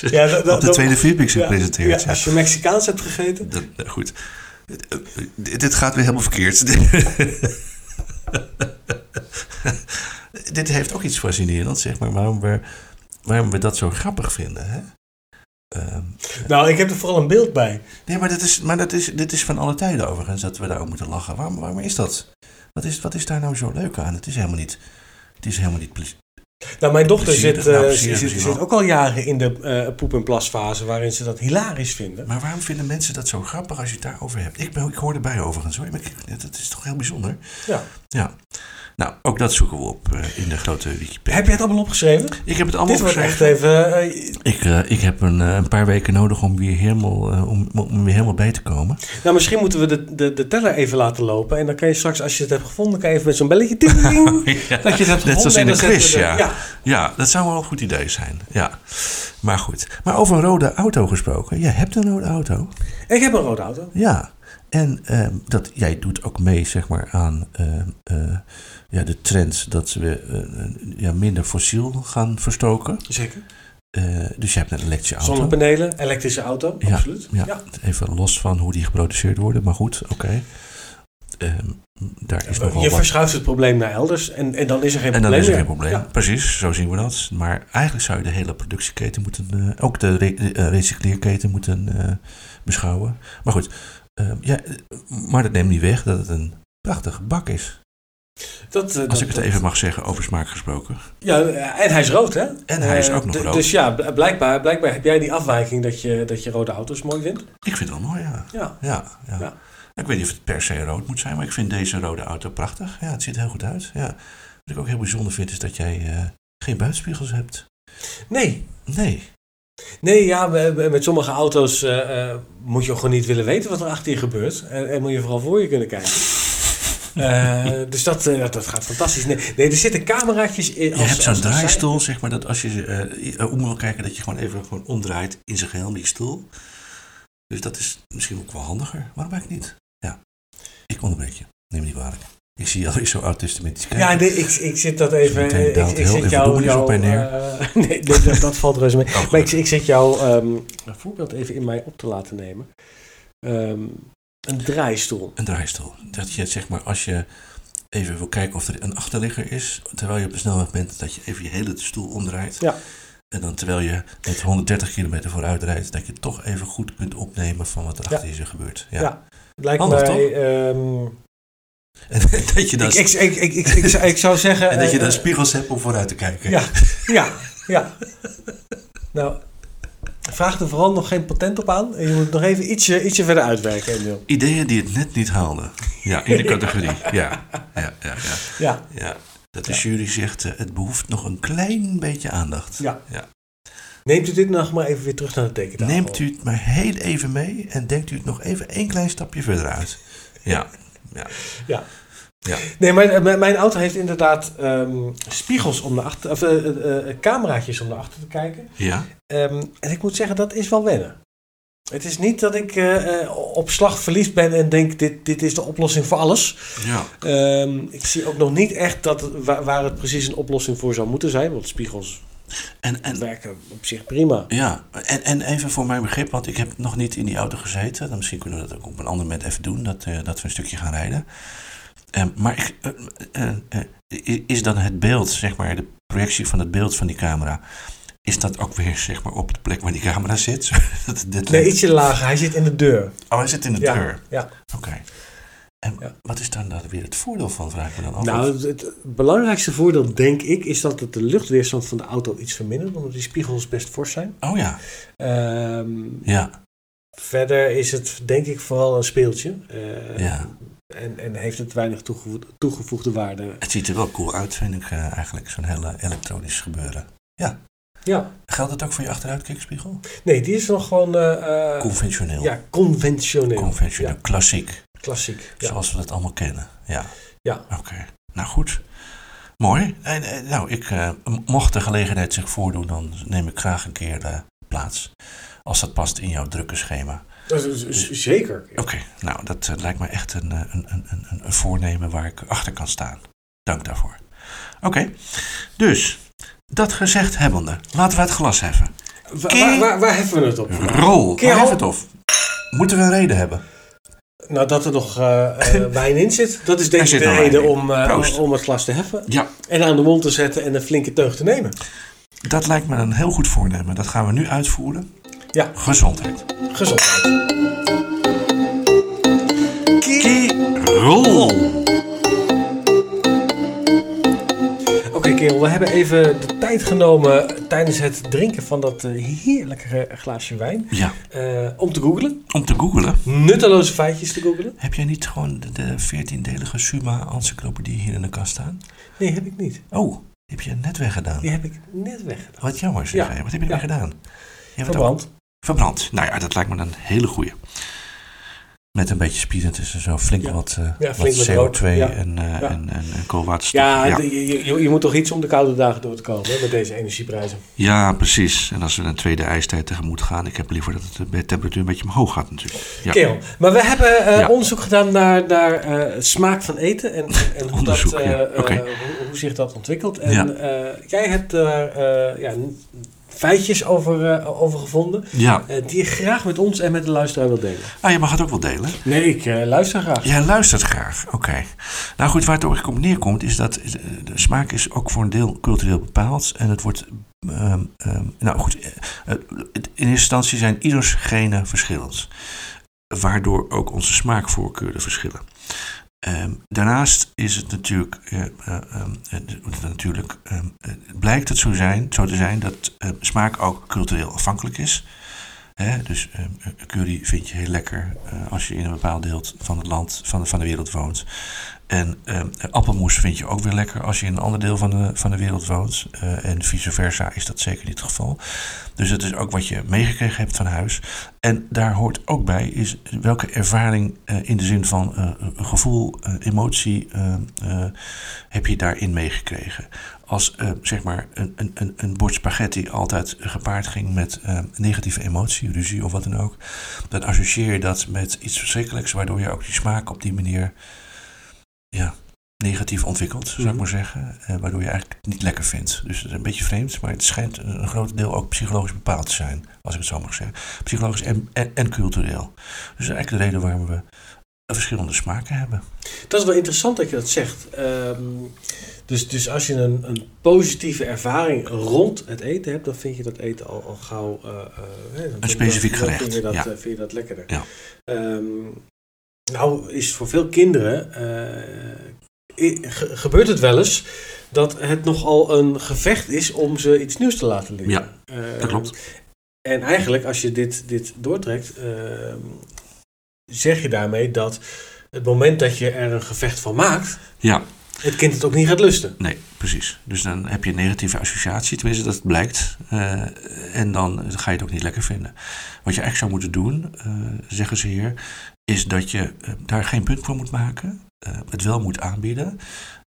Speaker 1: ja, dat-
Speaker 2: op de tweede verdieping zich
Speaker 1: ja,
Speaker 2: presenteert.
Speaker 1: ja, als je Mexicaans hebt gegeten.
Speaker 2: Dat, nou, goed. Dit, dit gaat weer helemaal verkeerd. dit heeft ook iets fascinerends, zeg maar, waarom we, waarom we dat zo grappig vinden. Hè? Ehm,
Speaker 1: Nou, ik heb er vooral een beeld bij.
Speaker 2: nee, maar, dat is, maar dat is, dit is van alle tijden overigens, dat we daar ook moeten lachen. Waarom, waarom is dat? Wat is, wat is daar nou zo leuk aan? Het is helemaal niet, het is helemaal niet ple-
Speaker 1: Nou, mijn dochter zit, eh,
Speaker 2: nou, plezierig
Speaker 1: zit, zit ook al jaren in de eh, poep- en plasfase waarin ze dat hilarisch vinden.
Speaker 2: Maar waarom vinden mensen dat zo grappig als je het daarover hebt? Ik, ben, ik hoor erbij overigens hoor. Dat is toch heel bijzonder?
Speaker 1: Ja.
Speaker 2: Ja. Nou, ook dat zoeken we op eh, in de grote Wikipedia.
Speaker 1: Heb jij het allemaal opgeschreven?
Speaker 2: Ik heb het allemaal
Speaker 1: Dit wordt echt
Speaker 2: opgeschreven.
Speaker 1: even... eh,
Speaker 2: Ik, eh, ik heb een, een paar weken nodig om weer helemaal, om, om weer helemaal bij te komen.
Speaker 1: nou, misschien moeten we de, de, de teller even laten lopen. En dan kan je straks, als je het hebt gevonden, kan je even met zo'n belletje...
Speaker 2: Ja,
Speaker 1: dat je het hebt gevonden.
Speaker 2: Net zoals in een
Speaker 1: zetten
Speaker 2: quiz,
Speaker 1: de-
Speaker 2: ja.
Speaker 1: ja.
Speaker 2: Ja, dat zou wel een goed idee zijn. Ja. Maar goed. Maar over een rode auto gesproken. Jij hebt een rode auto.
Speaker 1: Ik heb een rode auto.
Speaker 2: Ja. En ehm, dat, jij doet ook mee zeg maar, aan ehm, eh, ja, de trend dat we eh, ja, minder fossiel gaan verstoken.
Speaker 1: Zeker.
Speaker 2: Eh, dus je hebt een elektrische auto.
Speaker 1: Zonnepanelen, elektrische auto,
Speaker 2: Ja,
Speaker 1: absoluut.
Speaker 2: Ja,
Speaker 1: Ja.
Speaker 2: even los van hoe die geproduceerd worden, maar goed, oké. Ehm, daar is
Speaker 1: Je
Speaker 2: wat.
Speaker 1: verschuift het probleem naar elders en, en dan is er geen
Speaker 2: En dan
Speaker 1: probleem
Speaker 2: is er geen probleem.
Speaker 1: Ja.
Speaker 2: Precies, zo zien we dat. Maar eigenlijk zou je de hele productieketen moeten, ook de re- de, recycleerketen moeten beschouwen. Maar goed, ehm, ja, eh, maar dat neemt niet weg dat het een prachtige bak is.
Speaker 1: Dat, eh,
Speaker 2: Als
Speaker 1: dat-
Speaker 2: ik het
Speaker 1: dat-
Speaker 2: even mag zeggen, over smaak gesproken.
Speaker 1: Ja, en hij is rood, hè?
Speaker 2: En hij is
Speaker 1: Eh,
Speaker 2: ook nog
Speaker 1: d-
Speaker 2: rood.
Speaker 1: Dus ja, bl- blijkbaar, blijkbaar heb jij die afwijking dat je, dat je rode auto's mooi vindt.
Speaker 2: Ik vind het wel mooi, ja.
Speaker 1: Ja.
Speaker 2: Ja, ja.
Speaker 1: Ja.
Speaker 2: Ik weet niet of het per se rood moet zijn, maar ik vind deze rode auto prachtig. Ja, het ziet er heel goed uit. Ja. Wat ik ook heel bijzonder vind, is dat jij eh, geen buitenspiegels hebt.
Speaker 1: Nee.
Speaker 2: Nee.
Speaker 1: Nee, ja, met sommige auto's eh, eh, moet je gewoon niet willen weten wat er achter je gebeurt. En, en moet je vooral voor je kunnen kijken. Eh, dus dat, dat, gaat fantastisch. Nee, nee, er zitten cameraatjes in.
Speaker 2: Je
Speaker 1: als-
Speaker 2: hebt zo'n draaistoel, zeg maar, dat als je om wil kijken, dat je gewoon even gewoon omdraait in zijn geheel je stoel. Dus dat is misschien ook wel handiger. Waarom eigenlijk niet? Ja. Ik onderbreek je. Neem me niet kwalijk. Ik zie je alweer zo autistisch kijken.
Speaker 1: Ja, nee, ik, ik zit dat even. Ik, zit jou. jou
Speaker 2: op mij neer.
Speaker 1: eh, nee, nee dat, dat valt reuze mee.
Speaker 2: Oh,
Speaker 1: Maar ik, ik zit jou ehm, een voorbeeld even in mij op te laten nemen. Ehm, een draaistoel.
Speaker 2: Een draaistoel. Dat je, zeg maar, als je even wil kijken of er een achterligger is, terwijl je op de snelweg bent, dat je even je hele stoel omdraait.
Speaker 1: Ja.
Speaker 2: En dan terwijl je met 130 kilometer vooruit rijdt, dat je toch even goed kunt opnemen van wat er
Speaker 1: Ja.
Speaker 2: achter je gebeurt. Ja.
Speaker 1: Ja. Lijkt
Speaker 2: Handig,
Speaker 1: mij.
Speaker 2: En dat je dan,
Speaker 1: ik, ik, ik, ik, ik, ik, zou- zeggen.
Speaker 2: en dat je
Speaker 1: eh,
Speaker 2: dan spiegels hebt om vooruit te kijken.
Speaker 1: Ja, ja, ja. Nou, vraag er vooral nog geen patent op aan. En je moet nog even ietsje, ietsje verder uitwerken, Emil.
Speaker 2: Ideeën die het net niet haalden. Ja, in de categorie. Ja, ja, ja. ja.
Speaker 1: Ja,
Speaker 2: ja. Dat de jury zegt, eh, het behoeft nog een klein beetje aandacht.
Speaker 1: Ja.
Speaker 2: ja.
Speaker 1: neemt u dit nog maar even weer terug naar de tekentafel.
Speaker 2: Neemt u het maar heel even mee en denkt u het nog even één klein stapje verder uit. Ja, ja.
Speaker 1: Ja.
Speaker 2: Ja.
Speaker 1: Nee, maar eh, mijn, mijn auto heeft inderdaad ehm, spiegels om naar achter, of eh, eh, cameraatjes om naar achter te kijken.
Speaker 2: Ja,
Speaker 1: Ehm, en ik moet zeggen, dat is wel wennen. Het is niet dat ik op slag verliefd ben en denk, dit, dit is de oplossing voor alles.
Speaker 2: ja.
Speaker 1: Ehm, ik zie ook nog niet echt dat, waar, waar het precies een oplossing voor zou moeten zijn. Want spiegels
Speaker 2: En, en,
Speaker 1: werken op zich prima.
Speaker 2: ja. En, en even voor mijn begrip, want ik heb nog niet in die auto gezeten. Dan misschien kunnen we dat ook op een ander moment even doen, dat, eh, dat we een stukje gaan rijden. Ehm, maar ik, eh, is dan het beeld, zeg maar, de projectie van het beeld van die camera, is dat ook weer zeg maar op de plek waar die camera zit? Dat dit
Speaker 1: Nee, ietsje lager. Hij zit in de deur.
Speaker 2: Oh, hij zit in de
Speaker 1: Ja,
Speaker 2: deur.
Speaker 1: ja.
Speaker 2: Oké. En
Speaker 1: Ja.
Speaker 2: wat is dan daar weer het voordeel van, vraag ik me dan af?
Speaker 1: Nou, het, het belangrijkste voordeel, denk ik, is dat het de luchtweerstand van de auto iets vermindert. Omdat die spiegels best fors zijn.
Speaker 2: Oh ja,
Speaker 1: Ehm,
Speaker 2: ja,
Speaker 1: verder is het, denk ik, vooral een speeltje. Eh,
Speaker 2: ja.
Speaker 1: En, en heeft het weinig toegevo- toegevoegde waarde.
Speaker 2: Het ziet er wel cool uit, vind ik eh, eigenlijk, zo'n hele elektronisch gebeuren.
Speaker 1: Ja.
Speaker 2: Geldt het ook voor je achteruitkijkspiegel?
Speaker 1: Nee, die is nog gewoon eh,
Speaker 2: Conventioneel.
Speaker 1: ja, conventioneel.
Speaker 2: Conventioneel,
Speaker 1: Ja,
Speaker 2: klassiek,
Speaker 1: klassiek. Ja.
Speaker 2: zoals we dat allemaal kennen. Ja.
Speaker 1: Ja.
Speaker 2: Oké, nou goed. Mooi. En, eh, nou, ik, eh, mocht de gelegenheid zich voordoen, dan neem ik graag een keer eh, plaats. Als dat past in jouw drukke schema.
Speaker 1: Dat is- is- Zeker.
Speaker 2: Oké, nou, dat eh, lijkt me echt een, een, een, een, een voornemen waar ik achter kan staan. Dank daarvoor. Oké, dus, dat gezegd hebbende, laten we het glas heffen.
Speaker 1: Wa- Waar, waar, waar heffen we het op?
Speaker 2: Rol,
Speaker 1: Kerel.
Speaker 2: waar heffen het op? Moeten we een reden hebben?
Speaker 1: Nou, dat er nog eh, wijn in zit. Dat is denk ik
Speaker 2: zit
Speaker 1: de reden om, eh, om het glas te heffen.
Speaker 2: Ja,
Speaker 1: En aan de mond te zetten en een flinke teug te nemen.
Speaker 2: dat lijkt me een heel goed voornemen. Dat gaan we nu uitvoeren.
Speaker 1: Ja,
Speaker 2: Gezondheid.
Speaker 1: gezondheid.
Speaker 2: Rol.
Speaker 1: Kerel, we hebben even de tijd genomen tijdens het drinken van dat eh, heerlijke glaasje wijn.
Speaker 2: Ja,
Speaker 1: eh, om te googlen.
Speaker 2: om te googelen.
Speaker 1: Nutteloze feitjes te googlen.
Speaker 2: Heb jij niet gewoon de- de 14-delige Suma-encyclopedie hier in de kast staan?
Speaker 1: Nee, heb ik niet.
Speaker 2: Oh, die heb je net weggedaan.
Speaker 1: Die heb ik net weggedaan.
Speaker 2: Wat jammer zeg.
Speaker 1: Ja.
Speaker 2: Wat heb je
Speaker 1: Ja.
Speaker 2: ermee gedaan? Je
Speaker 1: Verbrand.
Speaker 2: Verbrand. Nou ja, dat lijkt me een hele goeie. Met een beetje spier tussen zo flink
Speaker 1: Ja.
Speaker 2: wat, eh,
Speaker 1: Ja,
Speaker 2: wat
Speaker 1: flink met
Speaker 2: CO2
Speaker 1: rook. Ja.
Speaker 2: En, eh,
Speaker 1: Ja.
Speaker 2: en, en, en koolwaterstof.
Speaker 1: Ja, je, je, je moet toch iets om de koude dagen door te komen hè, met deze energieprijzen.
Speaker 2: Ja, precies. En als we een tweede ijstijd tegemoet gaan, ik heb liever dat het de temperatuur een beetje omhoog gaat natuurlijk. Ja.
Speaker 1: Kerel, maar we hebben eh, onderzoek gedaan naar, naar eh, smaak van eten en, en, hoe, dat, eh, eh, hoe, hoe zich dat ontwikkelt. En eh, jij hebt daar eh, ja, feitjes over, eh, over gevonden
Speaker 2: Ja,
Speaker 1: eh, die je graag met ons en met de luisteraar wil delen.
Speaker 2: ah, je mag het ook wel delen.
Speaker 1: Nee, ik eh, luister graag.
Speaker 2: Jij luistert graag, oké. Nou goed, waar het ook op neerkomt is dat de smaak is ook voor een deel cultureel bepaald. En het wordt, ehm, ehm, nou goed, in eerste instantie zijn ieders genen verschillend. Waardoor ook onze smaakvoorkeuren verschillen. Ehm, daarnaast is het natuurlijk, eh, eh, ehm, eh, natuurlijk ehm, eh, blijkt het zo, zijn, zo te zijn dat eh, smaak ook cultureel afhankelijk is. Dus ehm, curry vind je heel lekker eh, als je in een bepaald deel van het land, van van de wereld woont. En ehm, appelmoes vind je ook weer lekker als je in een ander deel van de, van de wereld woont. Eh, en vice versa is dat zeker niet het geval. Dus het is ook wat je meegekregen hebt van huis. En daar hoort ook bij is welke ervaring eh, in de zin van eh, gevoel, emotie eh, eh, heb je daarin meegekregen. Als zeg maar een, een, een, bord spaghetti altijd gepaard ging met eh, negatieve emotie, ruzie of wat dan ook, dan associeer je dat met iets verschrikkelijks, waardoor je ook die smaak op die manier ja, negatief ontwikkelt, zou ik
Speaker 1: Mhm.
Speaker 2: maar zeggen. Eh, waardoor je eigenlijk niet lekker vindt. Dus het is een beetje vreemd, maar het schijnt een, een groot deel ook psychologisch bepaald te zijn, als ik het zo mag zeggen. Psychologisch en, en, en cultureel. Dus dat is eigenlijk de reden waarom we verschillende smaken hebben.
Speaker 1: Dat is wel interessant dat je dat zegt. Ehm, dus, dus als je een, een positieve ervaring rond het eten hebt, dan vind je dat eten al, al gauw. eh, eh,
Speaker 2: Een specifiek gerecht,
Speaker 1: Vind je dat,
Speaker 2: ja.
Speaker 1: eh, vind je dat lekkerder.
Speaker 2: Ja.
Speaker 1: Ehm, nou, is voor veel kinderen. ge- gebeurt het wel eens dat het nogal een gevecht is om ze iets nieuws te laten leren.
Speaker 2: Ja,
Speaker 1: Ehm,
Speaker 2: dat klopt.
Speaker 1: En eigenlijk, als je dit, dit doortrekt, ehm, zeg je daarmee dat het moment dat je er een gevecht van maakt,
Speaker 2: Ja,
Speaker 1: het kind het ook niet gaat lusten.
Speaker 2: nee, precies. Dus dan heb je een negatieve associatie, tenminste dat blijkt. Eh, en dan ga je het ook niet lekker vinden. Wat je eigenlijk zou moeten doen, eh, zeggen ze hier, is dat je eh, daar geen punt voor moet maken. eh, het wel moet aanbieden.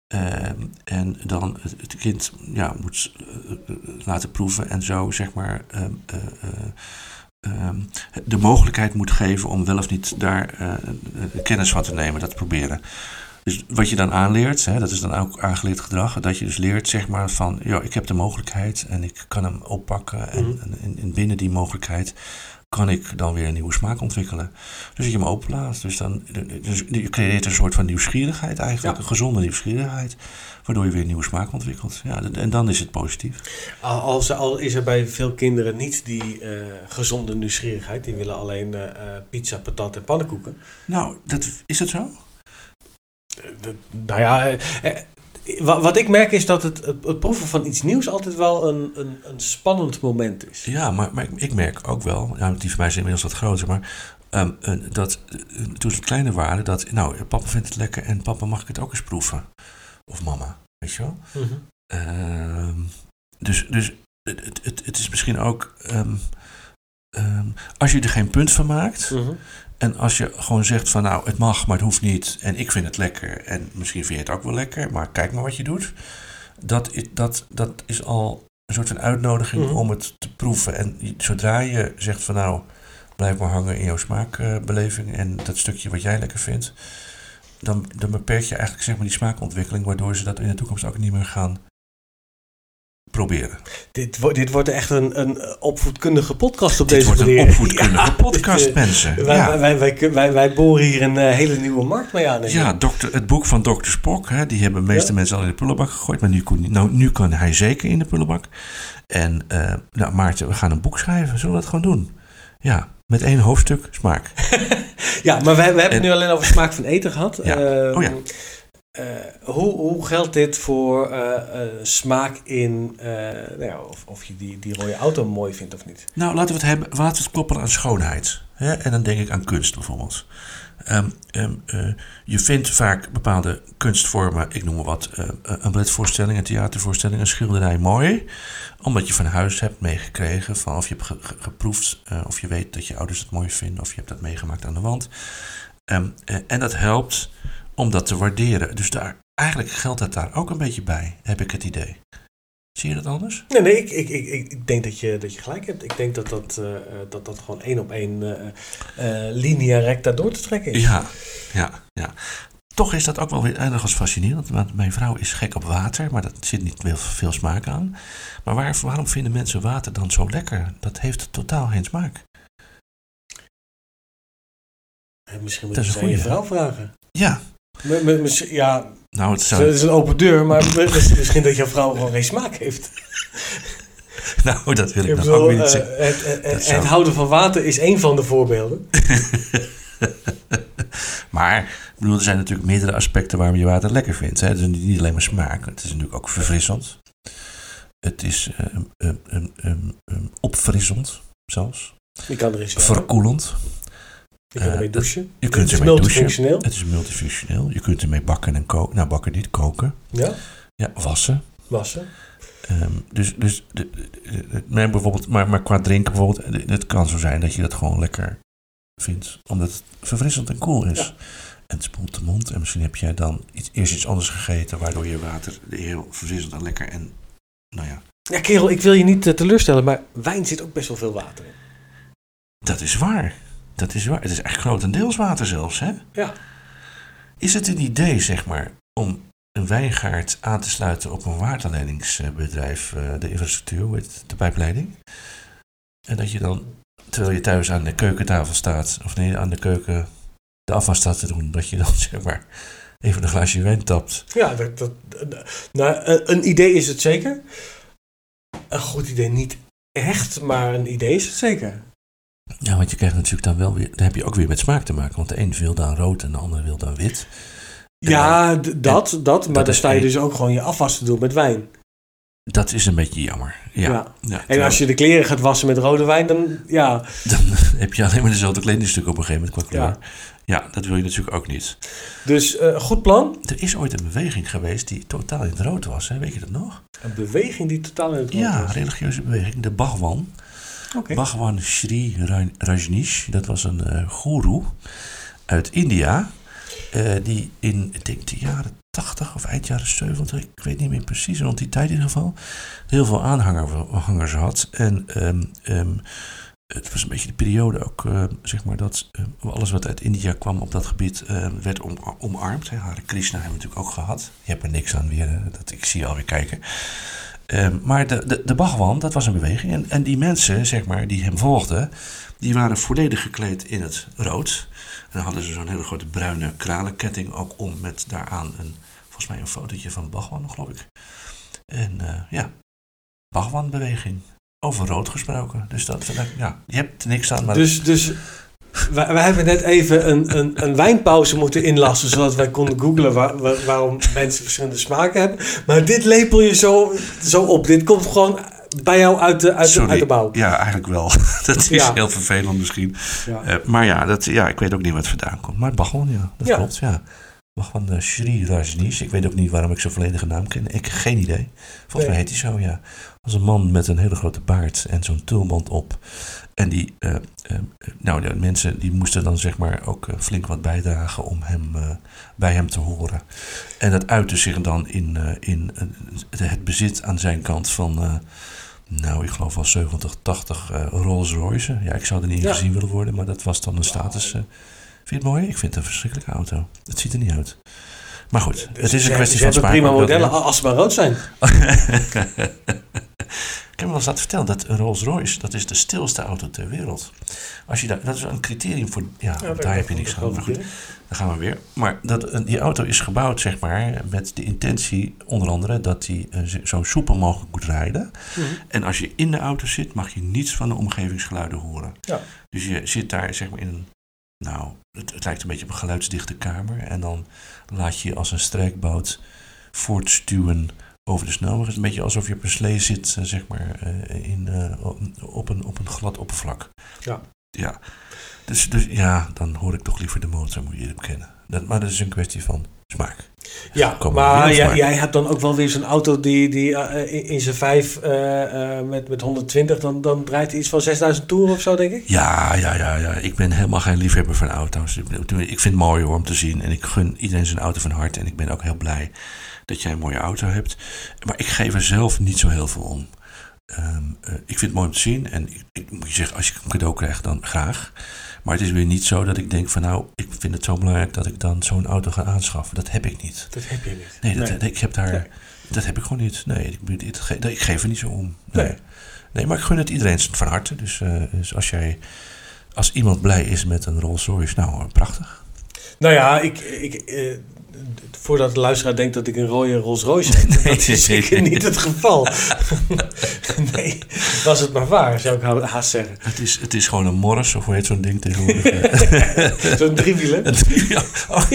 Speaker 2: eh, en dan het, kind ja, moet eh, laten proeven en zo, zeg maar, eh, eh, eh, ehm, de mogelijkheid moet geven om wel of niet daar kennis van te nemen, dat te proberen. Dus wat je dan aanleert, hè, dat is dan ook aangeleerd gedrag, dat je dus leert zeg maar van, ja, ik heb de mogelijkheid en ik kan hem oppakken en, en, en binnen die mogelijkheid kan ik dan weer een nieuwe smaak ontwikkelen. Dus dat je hem openlaat. Dus dan dus je creëert een soort van nieuwsgierigheid eigenlijk,
Speaker 1: Ja.
Speaker 2: een gezonde nieuwsgierigheid, waardoor je weer een nieuwe smaak ontwikkelt. Ja, en dan is het positief.
Speaker 1: Al, als, al is er bij veel kinderen niet die eh, gezonde nieuwsgierigheid. Die willen alleen eh, eh, pizza, patat en pannenkoeken.
Speaker 2: Nou, dat, is het zo?
Speaker 1: Dat- nou ja, eh, eh, wa- wat ik merk is dat het, het, het proeven van iets nieuws altijd wel een, een, een spannend moment is.
Speaker 2: Ja, maar, maar ik, ik merk ook wel, ja, die van mij zijn inmiddels wat groter, maar ehm, eh, dat eh, toen ze kleiner waren, dat, nou, papa vindt het lekker en papa mag ik het ook eens proeven. Of mama, weet je wel?
Speaker 1: Mhm.
Speaker 2: Ehm, dus dus het, het- het, is misschien ook, ehm, als je er geen punt van maakt,
Speaker 1: Mhm.
Speaker 2: En als je gewoon zegt van nou, het mag, maar het hoeft niet. En ik vind het lekker. En misschien vind je het ook wel lekker. Maar kijk maar wat je doet. Dat, is- dat, dat is al een soort van uitnodiging
Speaker 1: Mhm.
Speaker 2: om het te proeven. En zodra je zegt van nou, blijf maar hangen in jouw smaakbeleving. en dat stukje wat jij lekker vindt. Dan, dan beperk je eigenlijk zeg maar die smaakontwikkeling. Waardoor ze dat in de toekomst ook niet meer gaan proberen.
Speaker 1: Dit, wordt dit wordt echt een, een opvoedkundige podcast op
Speaker 2: Dit
Speaker 1: deze
Speaker 2: wordt een
Speaker 1: manier.
Speaker 2: opvoedkundige
Speaker 1: Ja,
Speaker 2: podcast,
Speaker 1: dit, eh,
Speaker 2: mensen.
Speaker 1: Wij,
Speaker 2: ja.
Speaker 1: wij, wij, wij, boren hier een eh, hele nieuwe markt mee aan.
Speaker 2: Ja, dokter, het boek van Dr. Spock, hè, die hebben de meeste
Speaker 1: Ja.
Speaker 2: mensen al in de prullenbak gegooid. Maar nu, kon, nou, nu kan hij zeker in de prullenbak. En uh, nou, Maarten, we gaan een boek schrijven. Zullen we dat gewoon doen? Ja, met één hoofdstuk smaak.
Speaker 1: Ja, maar we, we hebben het nu alleen over smaak van eten gehad.
Speaker 2: Ja.
Speaker 1: Ehm,
Speaker 2: Oh ja.
Speaker 1: Eh, hoe, hoe geldt dit voor eh, eh, smaak in, nou ja, of, of je die, die rode auto mooi vindt of niet?
Speaker 2: Nou, laten we het hebben. Laten we koppelen aan schoonheid. Hè? En dan denk ik aan kunst bijvoorbeeld. Ehm, ehm, eh, je vindt vaak bepaalde kunstvormen, ik noem maar wat, eh, een balletvoorstelling, een theatervoorstelling, een schilderij mooi. Omdat je van huis hebt meegekregen, of je hebt ge- ge- geproefd, of je weet dat je ouders het mooi vinden, of je hebt dat meegemaakt aan de wand. Ehm, eh, en dat helpt om dat te waarderen. Dus daar, eigenlijk geldt dat daar ook een beetje bij, heb ik het idee. Zie je dat anders?
Speaker 1: Nee, nee, ik, ik, ik, ik denk dat je, dat je gelijk hebt. Ik denk dat dat, eh, eh, dat, dat gewoon één op één eh, eh, linea recta door te trekken is.
Speaker 2: Ja, ja, ja. Toch is dat ook wel weer ergens fascinerend. Want mijn vrouw is gek op water, maar dat zit niet veel, veel smaak aan. Maar waar, waarom vinden mensen water dan zo lekker? Dat heeft totaal geen smaak.
Speaker 1: Misschien moet
Speaker 2: Dat
Speaker 1: je je vrouw vragen.
Speaker 2: Ja,
Speaker 1: M- ja,
Speaker 2: nou, het zou,
Speaker 1: is een open deur, maar misschien- dat jouw vrouw gewoon geen smaak heeft.
Speaker 2: nou, dat wil ik,
Speaker 1: Ik
Speaker 2: nog ook niet
Speaker 1: eh,
Speaker 2: zeggen.
Speaker 1: het, het-
Speaker 2: zou-
Speaker 1: het houden van water is één van de voorbeelden.
Speaker 2: Maar ik bedoel, er zijn natuurlijk meerdere aspecten waarom je water lekker vindt. Hè. Het is niet alleen maar smaak, het is natuurlijk ook verfrissend. Het is ehm, opfrissend zelfs.
Speaker 1: Kan er eens
Speaker 2: Verkoelend.
Speaker 1: Je kan ermee
Speaker 2: eh, dat-
Speaker 1: douchen.
Speaker 2: Je kunt
Speaker 1: Het is
Speaker 2: ermee douchen.
Speaker 1: multifunctioneel.
Speaker 2: Het is multifunctioneel. Je kunt ermee bakken en koken. Nou, bakken niet, koken.
Speaker 1: Ja,
Speaker 2: Ja, wassen.
Speaker 1: wassen.
Speaker 2: Ehm, dus dus de, de- de- maar bijvoorbeeld, maar, maar qua drinken bijvoorbeeld, eh, het kan zo zijn dat je dat gewoon lekker vindt. Omdat het verfrissend en koel is.
Speaker 1: Ja.
Speaker 2: En het spoelt de mond. En misschien heb jij dan iets, eerst iets anders gegeten, waardoor je water heel verfrissend en lekker en nou ja,
Speaker 1: Ja, kerel, ik wil je niet eh, teleurstellen, maar wijn zit ook best wel veel water in.
Speaker 2: dat is waar. Dat is waar. Het is echt grotendeels water zelfs, hè?
Speaker 1: Ja.
Speaker 2: Is het een idee, zeg maar, om een wijngaard aan te sluiten op een waterleidingsbedrijf, eh, de infrastructuur, de pijpleiding? En dat je dan, terwijl je thuis aan de keukentafel staat, of nee, aan de keuken de afwas staat te doen, dat je dan zeg maar even een glaasje wijn tapt.
Speaker 1: Ja, dat, dat, nou, een- een idee is het zeker. Een goed idee niet echt, maar een idee is het zeker.
Speaker 2: Ja, want je krijgt natuurlijk dan wel weer, dan heb je ook weer met smaak te maken, want de een wil dan rood en de ander wil dan wit. En
Speaker 1: Ja, dat, dat, maar
Speaker 2: dat
Speaker 1: dan sta je dus ook gewoon je afwas te doen met wijn.
Speaker 2: dat is een beetje jammer. Ja.
Speaker 1: Ja.
Speaker 2: Ja,
Speaker 1: En als je de kleren gaat wassen met rode wijn, dan ja.
Speaker 2: Dan heb je alleen maar dezelfde kledingstuk op een gegeven moment qua kleur. Ja. dat wil je natuurlijk ook niet.
Speaker 1: Dus eh, goed plan.
Speaker 2: Er is ooit een beweging geweest die totaal in het rood was. Hè? Weet je dat nog?
Speaker 1: Een beweging die totaal in het rond
Speaker 2: Ja,
Speaker 1: was.
Speaker 2: religieuze beweging. De Bhagwan.
Speaker 1: Oké.
Speaker 2: Bhagwan Sri Ra- Rajneesh. Dat was een eh goeroe uit India. eh, die in, ik denk, de jaren 80 of eind jaren 70, ik weet niet meer precies, rond die tijd in ieder geval, heel veel aanhanger- aanhangers had. En ehm, ehm, het was een beetje de periode ook, eh, zeg maar, dat eh, alles wat uit India kwam op dat gebied werd om, omarmd. Hare Krishna hebben we natuurlijk ook gehad. Je hebt er niks aan weer, dat, ik zie je alweer kijken. Ehm, maar de, de, de Bhagwan, dat was een beweging. En, en die mensen, zeg maar, die hem volgden, die waren volledig gekleed in het rood. En dan hadden ze zo'n hele grote bruine kralenketting ook om met daaraan een, volgens mij een fotootje van Bhagwan, geloof ik. En ja, Bhagwan-beweging. Over rood gesproken. Dus dat, ja, je hebt niks aan. Maar...
Speaker 1: Dus, dus wij, wij, hebben net even een, een, een, wijnpauze moeten inlassen, zodat wij konden googlen waarom mensen verschillende smaken hebben. Maar dit lepel je zo, zo op. Dit komt gewoon bij jou uit de, uit, de, uit de bouw.
Speaker 2: Ja, eigenlijk wel. dat is heel vervelend misschien. Ja. Uh, maar ja, dat, ja, ik weet ook niet wat vandaan komt. Maar Bachon, ja, dat ja. klopt, ja. Bhagwan uh, Sri Rajneesh. Ik weet ook niet waarom ik zijn volledige naam ken. Ik heb geen idee. Volgens mij heet hij zo, ja was een man met een hele grote baard en zo'n tulband op. En die, uh, uh, nou, de mensen die moesten dan zeg maar ook flink wat bijdragen om hem, bij hem te horen. En dat uitte zich dan in, in het bezit aan zijn kant van, nou, ik geloof wel 70, 80 Rolls Royce. Ja, ik zou er niet in gezien willen worden, maar dat was dan een status. vind je het mooi? Ik vind het een verschrikkelijke auto. Het ziet er niet uit. Maar goed, het is een kwestie van
Speaker 1: smaak. prima modellen als ze maar rood zijn.
Speaker 2: Ik heb wel eens laten vertellen dat een Rolls Royce, dat is de stilste auto ter wereld. Als je daar, dat is een criterium voor, ja, daar heb je niks aan. Maar goed, dan gaan we weer. Maar dat, die auto is gebouwd, zeg maar, met de intentie, onder andere, dat hij uh, zo soepel mogelijk moet rijden. Mhm. En als je in de auto zit, mag je niets van de omgevingsgeluiden horen. Ja. Dus je zit daar, zeg maar, in een, nou, het, het lijkt een beetje op een geluidsdichte kamer. En dan laat je je als een strijkboot voortstuwen over de snelweg. Het is een beetje alsof je op een slee zit, eh, zeg maar, eh, in, eh, op, een, op een glad oppervlak. Ja. Ja. Dus, dus ja, dan hoor ik toch liever de motor, moet je bekennen. Dat, maar dat is een kwestie van smaak.
Speaker 1: Ja, maar jij, jij, hebt dan ook wel weer zo'n auto die, die in zijn vijf met, met 120, dan, dan draait hij iets van 6000 toeren of zo, denk ik?
Speaker 2: Ja, ja, ja, ja. Ik ben helemaal geen liefhebber van auto's. Ik vind het mooi hoor, om te zien. En ik gun iedereen zijn auto van harte. En ik ben ook heel blij dat jij een mooie auto hebt. Maar ik geef er zelf niet zo heel veel om. Ehm, eh, ik vind het mooi om te zien. En ik, ik, moet je zeggen, als je een cadeau krijgt, dan graag. Maar het is weer niet zo dat ik denk van nou, ik vind het zo belangrijk dat ik dan zo'n auto ga aanschaffen. Dat heb ik niet.
Speaker 1: Dat heb je niet.
Speaker 2: Nee, dat, ik heb daar, dat heb ik gewoon niet. Nee, ik, ik geef er niet zo om. Nee. nee. maar ik gun het iedereen van harte. Dus, uh, dus als jij, als iemand blij is met een Rolls Royce, nou, prachtig.
Speaker 1: Nou ja, ik, ik, eh, voordat de luisteraar denkt dat ik een rode Rolls Royce heb. Nee, dat is zeker niet het geval. nee, was het maar waar, zou ik haast zeggen.
Speaker 2: Het is, het is gewoon een Morris, of hoe heet zo'n ding tegenwoordig?
Speaker 1: zo'n driewielen?
Speaker 2: oh,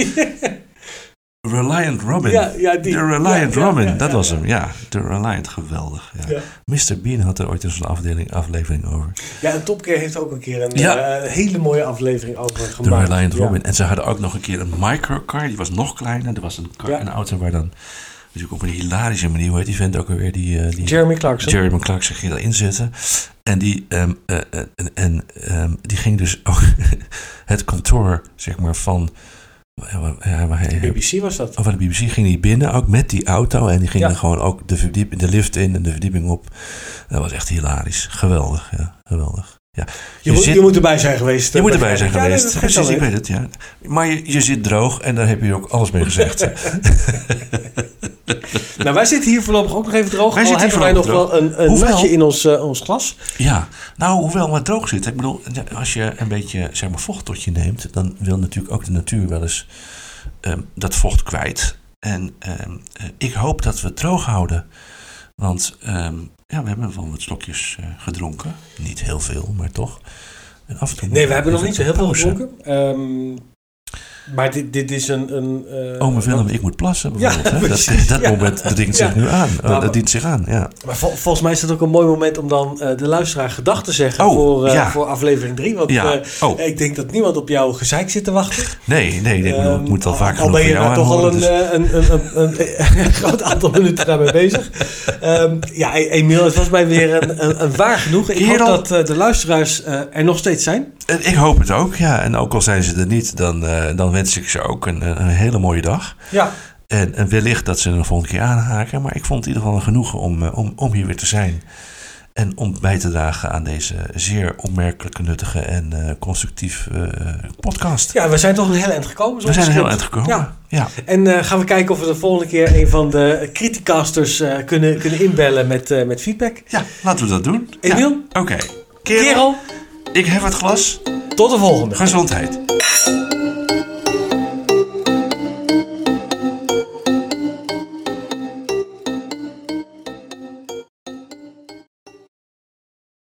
Speaker 2: Reliant Robin. Ja, ja, die. De Reliant Robin, dat was hem. Ja, de Reliant, geweldig. Ja. Mr. Bean had er ooit eens een afdeling, aflevering over.
Speaker 1: Ja, en Top Gear heeft ook een keer een uh, hele mooie aflevering over gemaakt.
Speaker 2: De Reliant Robin. En ze hadden ook nog een keer een microcar, die was nog kleiner. Er was een, car, een auto waar dan natuurlijk op een hilarische manier, hoe heet die vent ook alweer? Die, uh, die
Speaker 1: Jeremy Clarkson.
Speaker 2: Jeremy Clarkson ging erin zitten. En die, um, uh, en, en um, die ging dus ook het kantoor, zeg maar, van
Speaker 1: ja, de BBC was dat.
Speaker 2: Of de BBC ging hij binnen, ook met die auto. En die ging dan gewoon ook de, verdiep, de lift in en de verdieping op. Dat was echt hilarisch. Geweldig, ja. Geweldig. Ja.
Speaker 1: Je, moet, je moet erbij zijn geweest.
Speaker 2: Je moet erbij zijn geweest. Precies, ik weet het, ja. Maar je, je zit droog en daar heb je ook alles mee gezegd.
Speaker 1: nou, wij zitten hier voorlopig ook nog even droog. Wij zitten hebben wij nog wel een, een in ons, uh, ons glas.
Speaker 2: Ja, nou, hoewel het droog zit. Ik bedoel, als je een beetje zeg maar, vocht tot je neemt... dan wil natuurlijk ook de natuur wel eens um, dat vocht kwijt. En um, ik hoop dat we het droog houden. Want um, ja, we hebben wel wat slokjes uh, gedronken. Niet heel veel, maar toch.
Speaker 1: En af en toe nee, we hebben nog niet zo heel veel gedronken. Maar dit, dit is een... een
Speaker 2: uh, oh, mijn Willem, ik moet plassen bijvoorbeeld. Ja, dat, dat moment dient zich nu aan. Nou, dat dient zich aan, ja.
Speaker 1: Maar vol, volgens mij is het ook een mooi moment om dan uh, de luisteraar gedag te zeggen oh, voor, uh, voor aflevering 3. Want oh. ik denk dat niemand op jouw gezeik zit te wachten.
Speaker 2: Nee, nee, ik um, moet al vaak
Speaker 1: Al ben je daar toch al een, dus. een, een, een, een, groot aantal minuten daarmee bezig. Um, ja, e- Emiel, het was mij weer een, een, waar genoeg. Ik hoop dat de luisteraars er nog steeds zijn.
Speaker 2: Ik hoop het ook, ja. En ook al zijn ze er niet, dan, dan wens ik ze ook een, een hele mooie dag. Ja. En, en wellicht dat ze er een volgende keer aanhaken. Maar ik vond het in ieder geval een genoegen om, eh, om, om hier weer te zijn. En om bij te dragen aan deze zeer opmerkelijke, nuttige en uh, constructief uh, podcast.
Speaker 1: Ja, we zijn toch een heel eind gekomen.
Speaker 2: We zijn een heel eind gekomen. Ja. ja.
Speaker 1: En uh, gaan we kijken of we de volgende keer een van de criticasters kunnen, kunnen inbellen met, met feedback.
Speaker 2: Ja, laten we dat doen.
Speaker 1: Emiel?
Speaker 2: Ja. Oké. Okay.
Speaker 1: Kerel,
Speaker 2: Kerel, ik heb het glas.
Speaker 1: Tot de volgende.
Speaker 2: Gezondheid.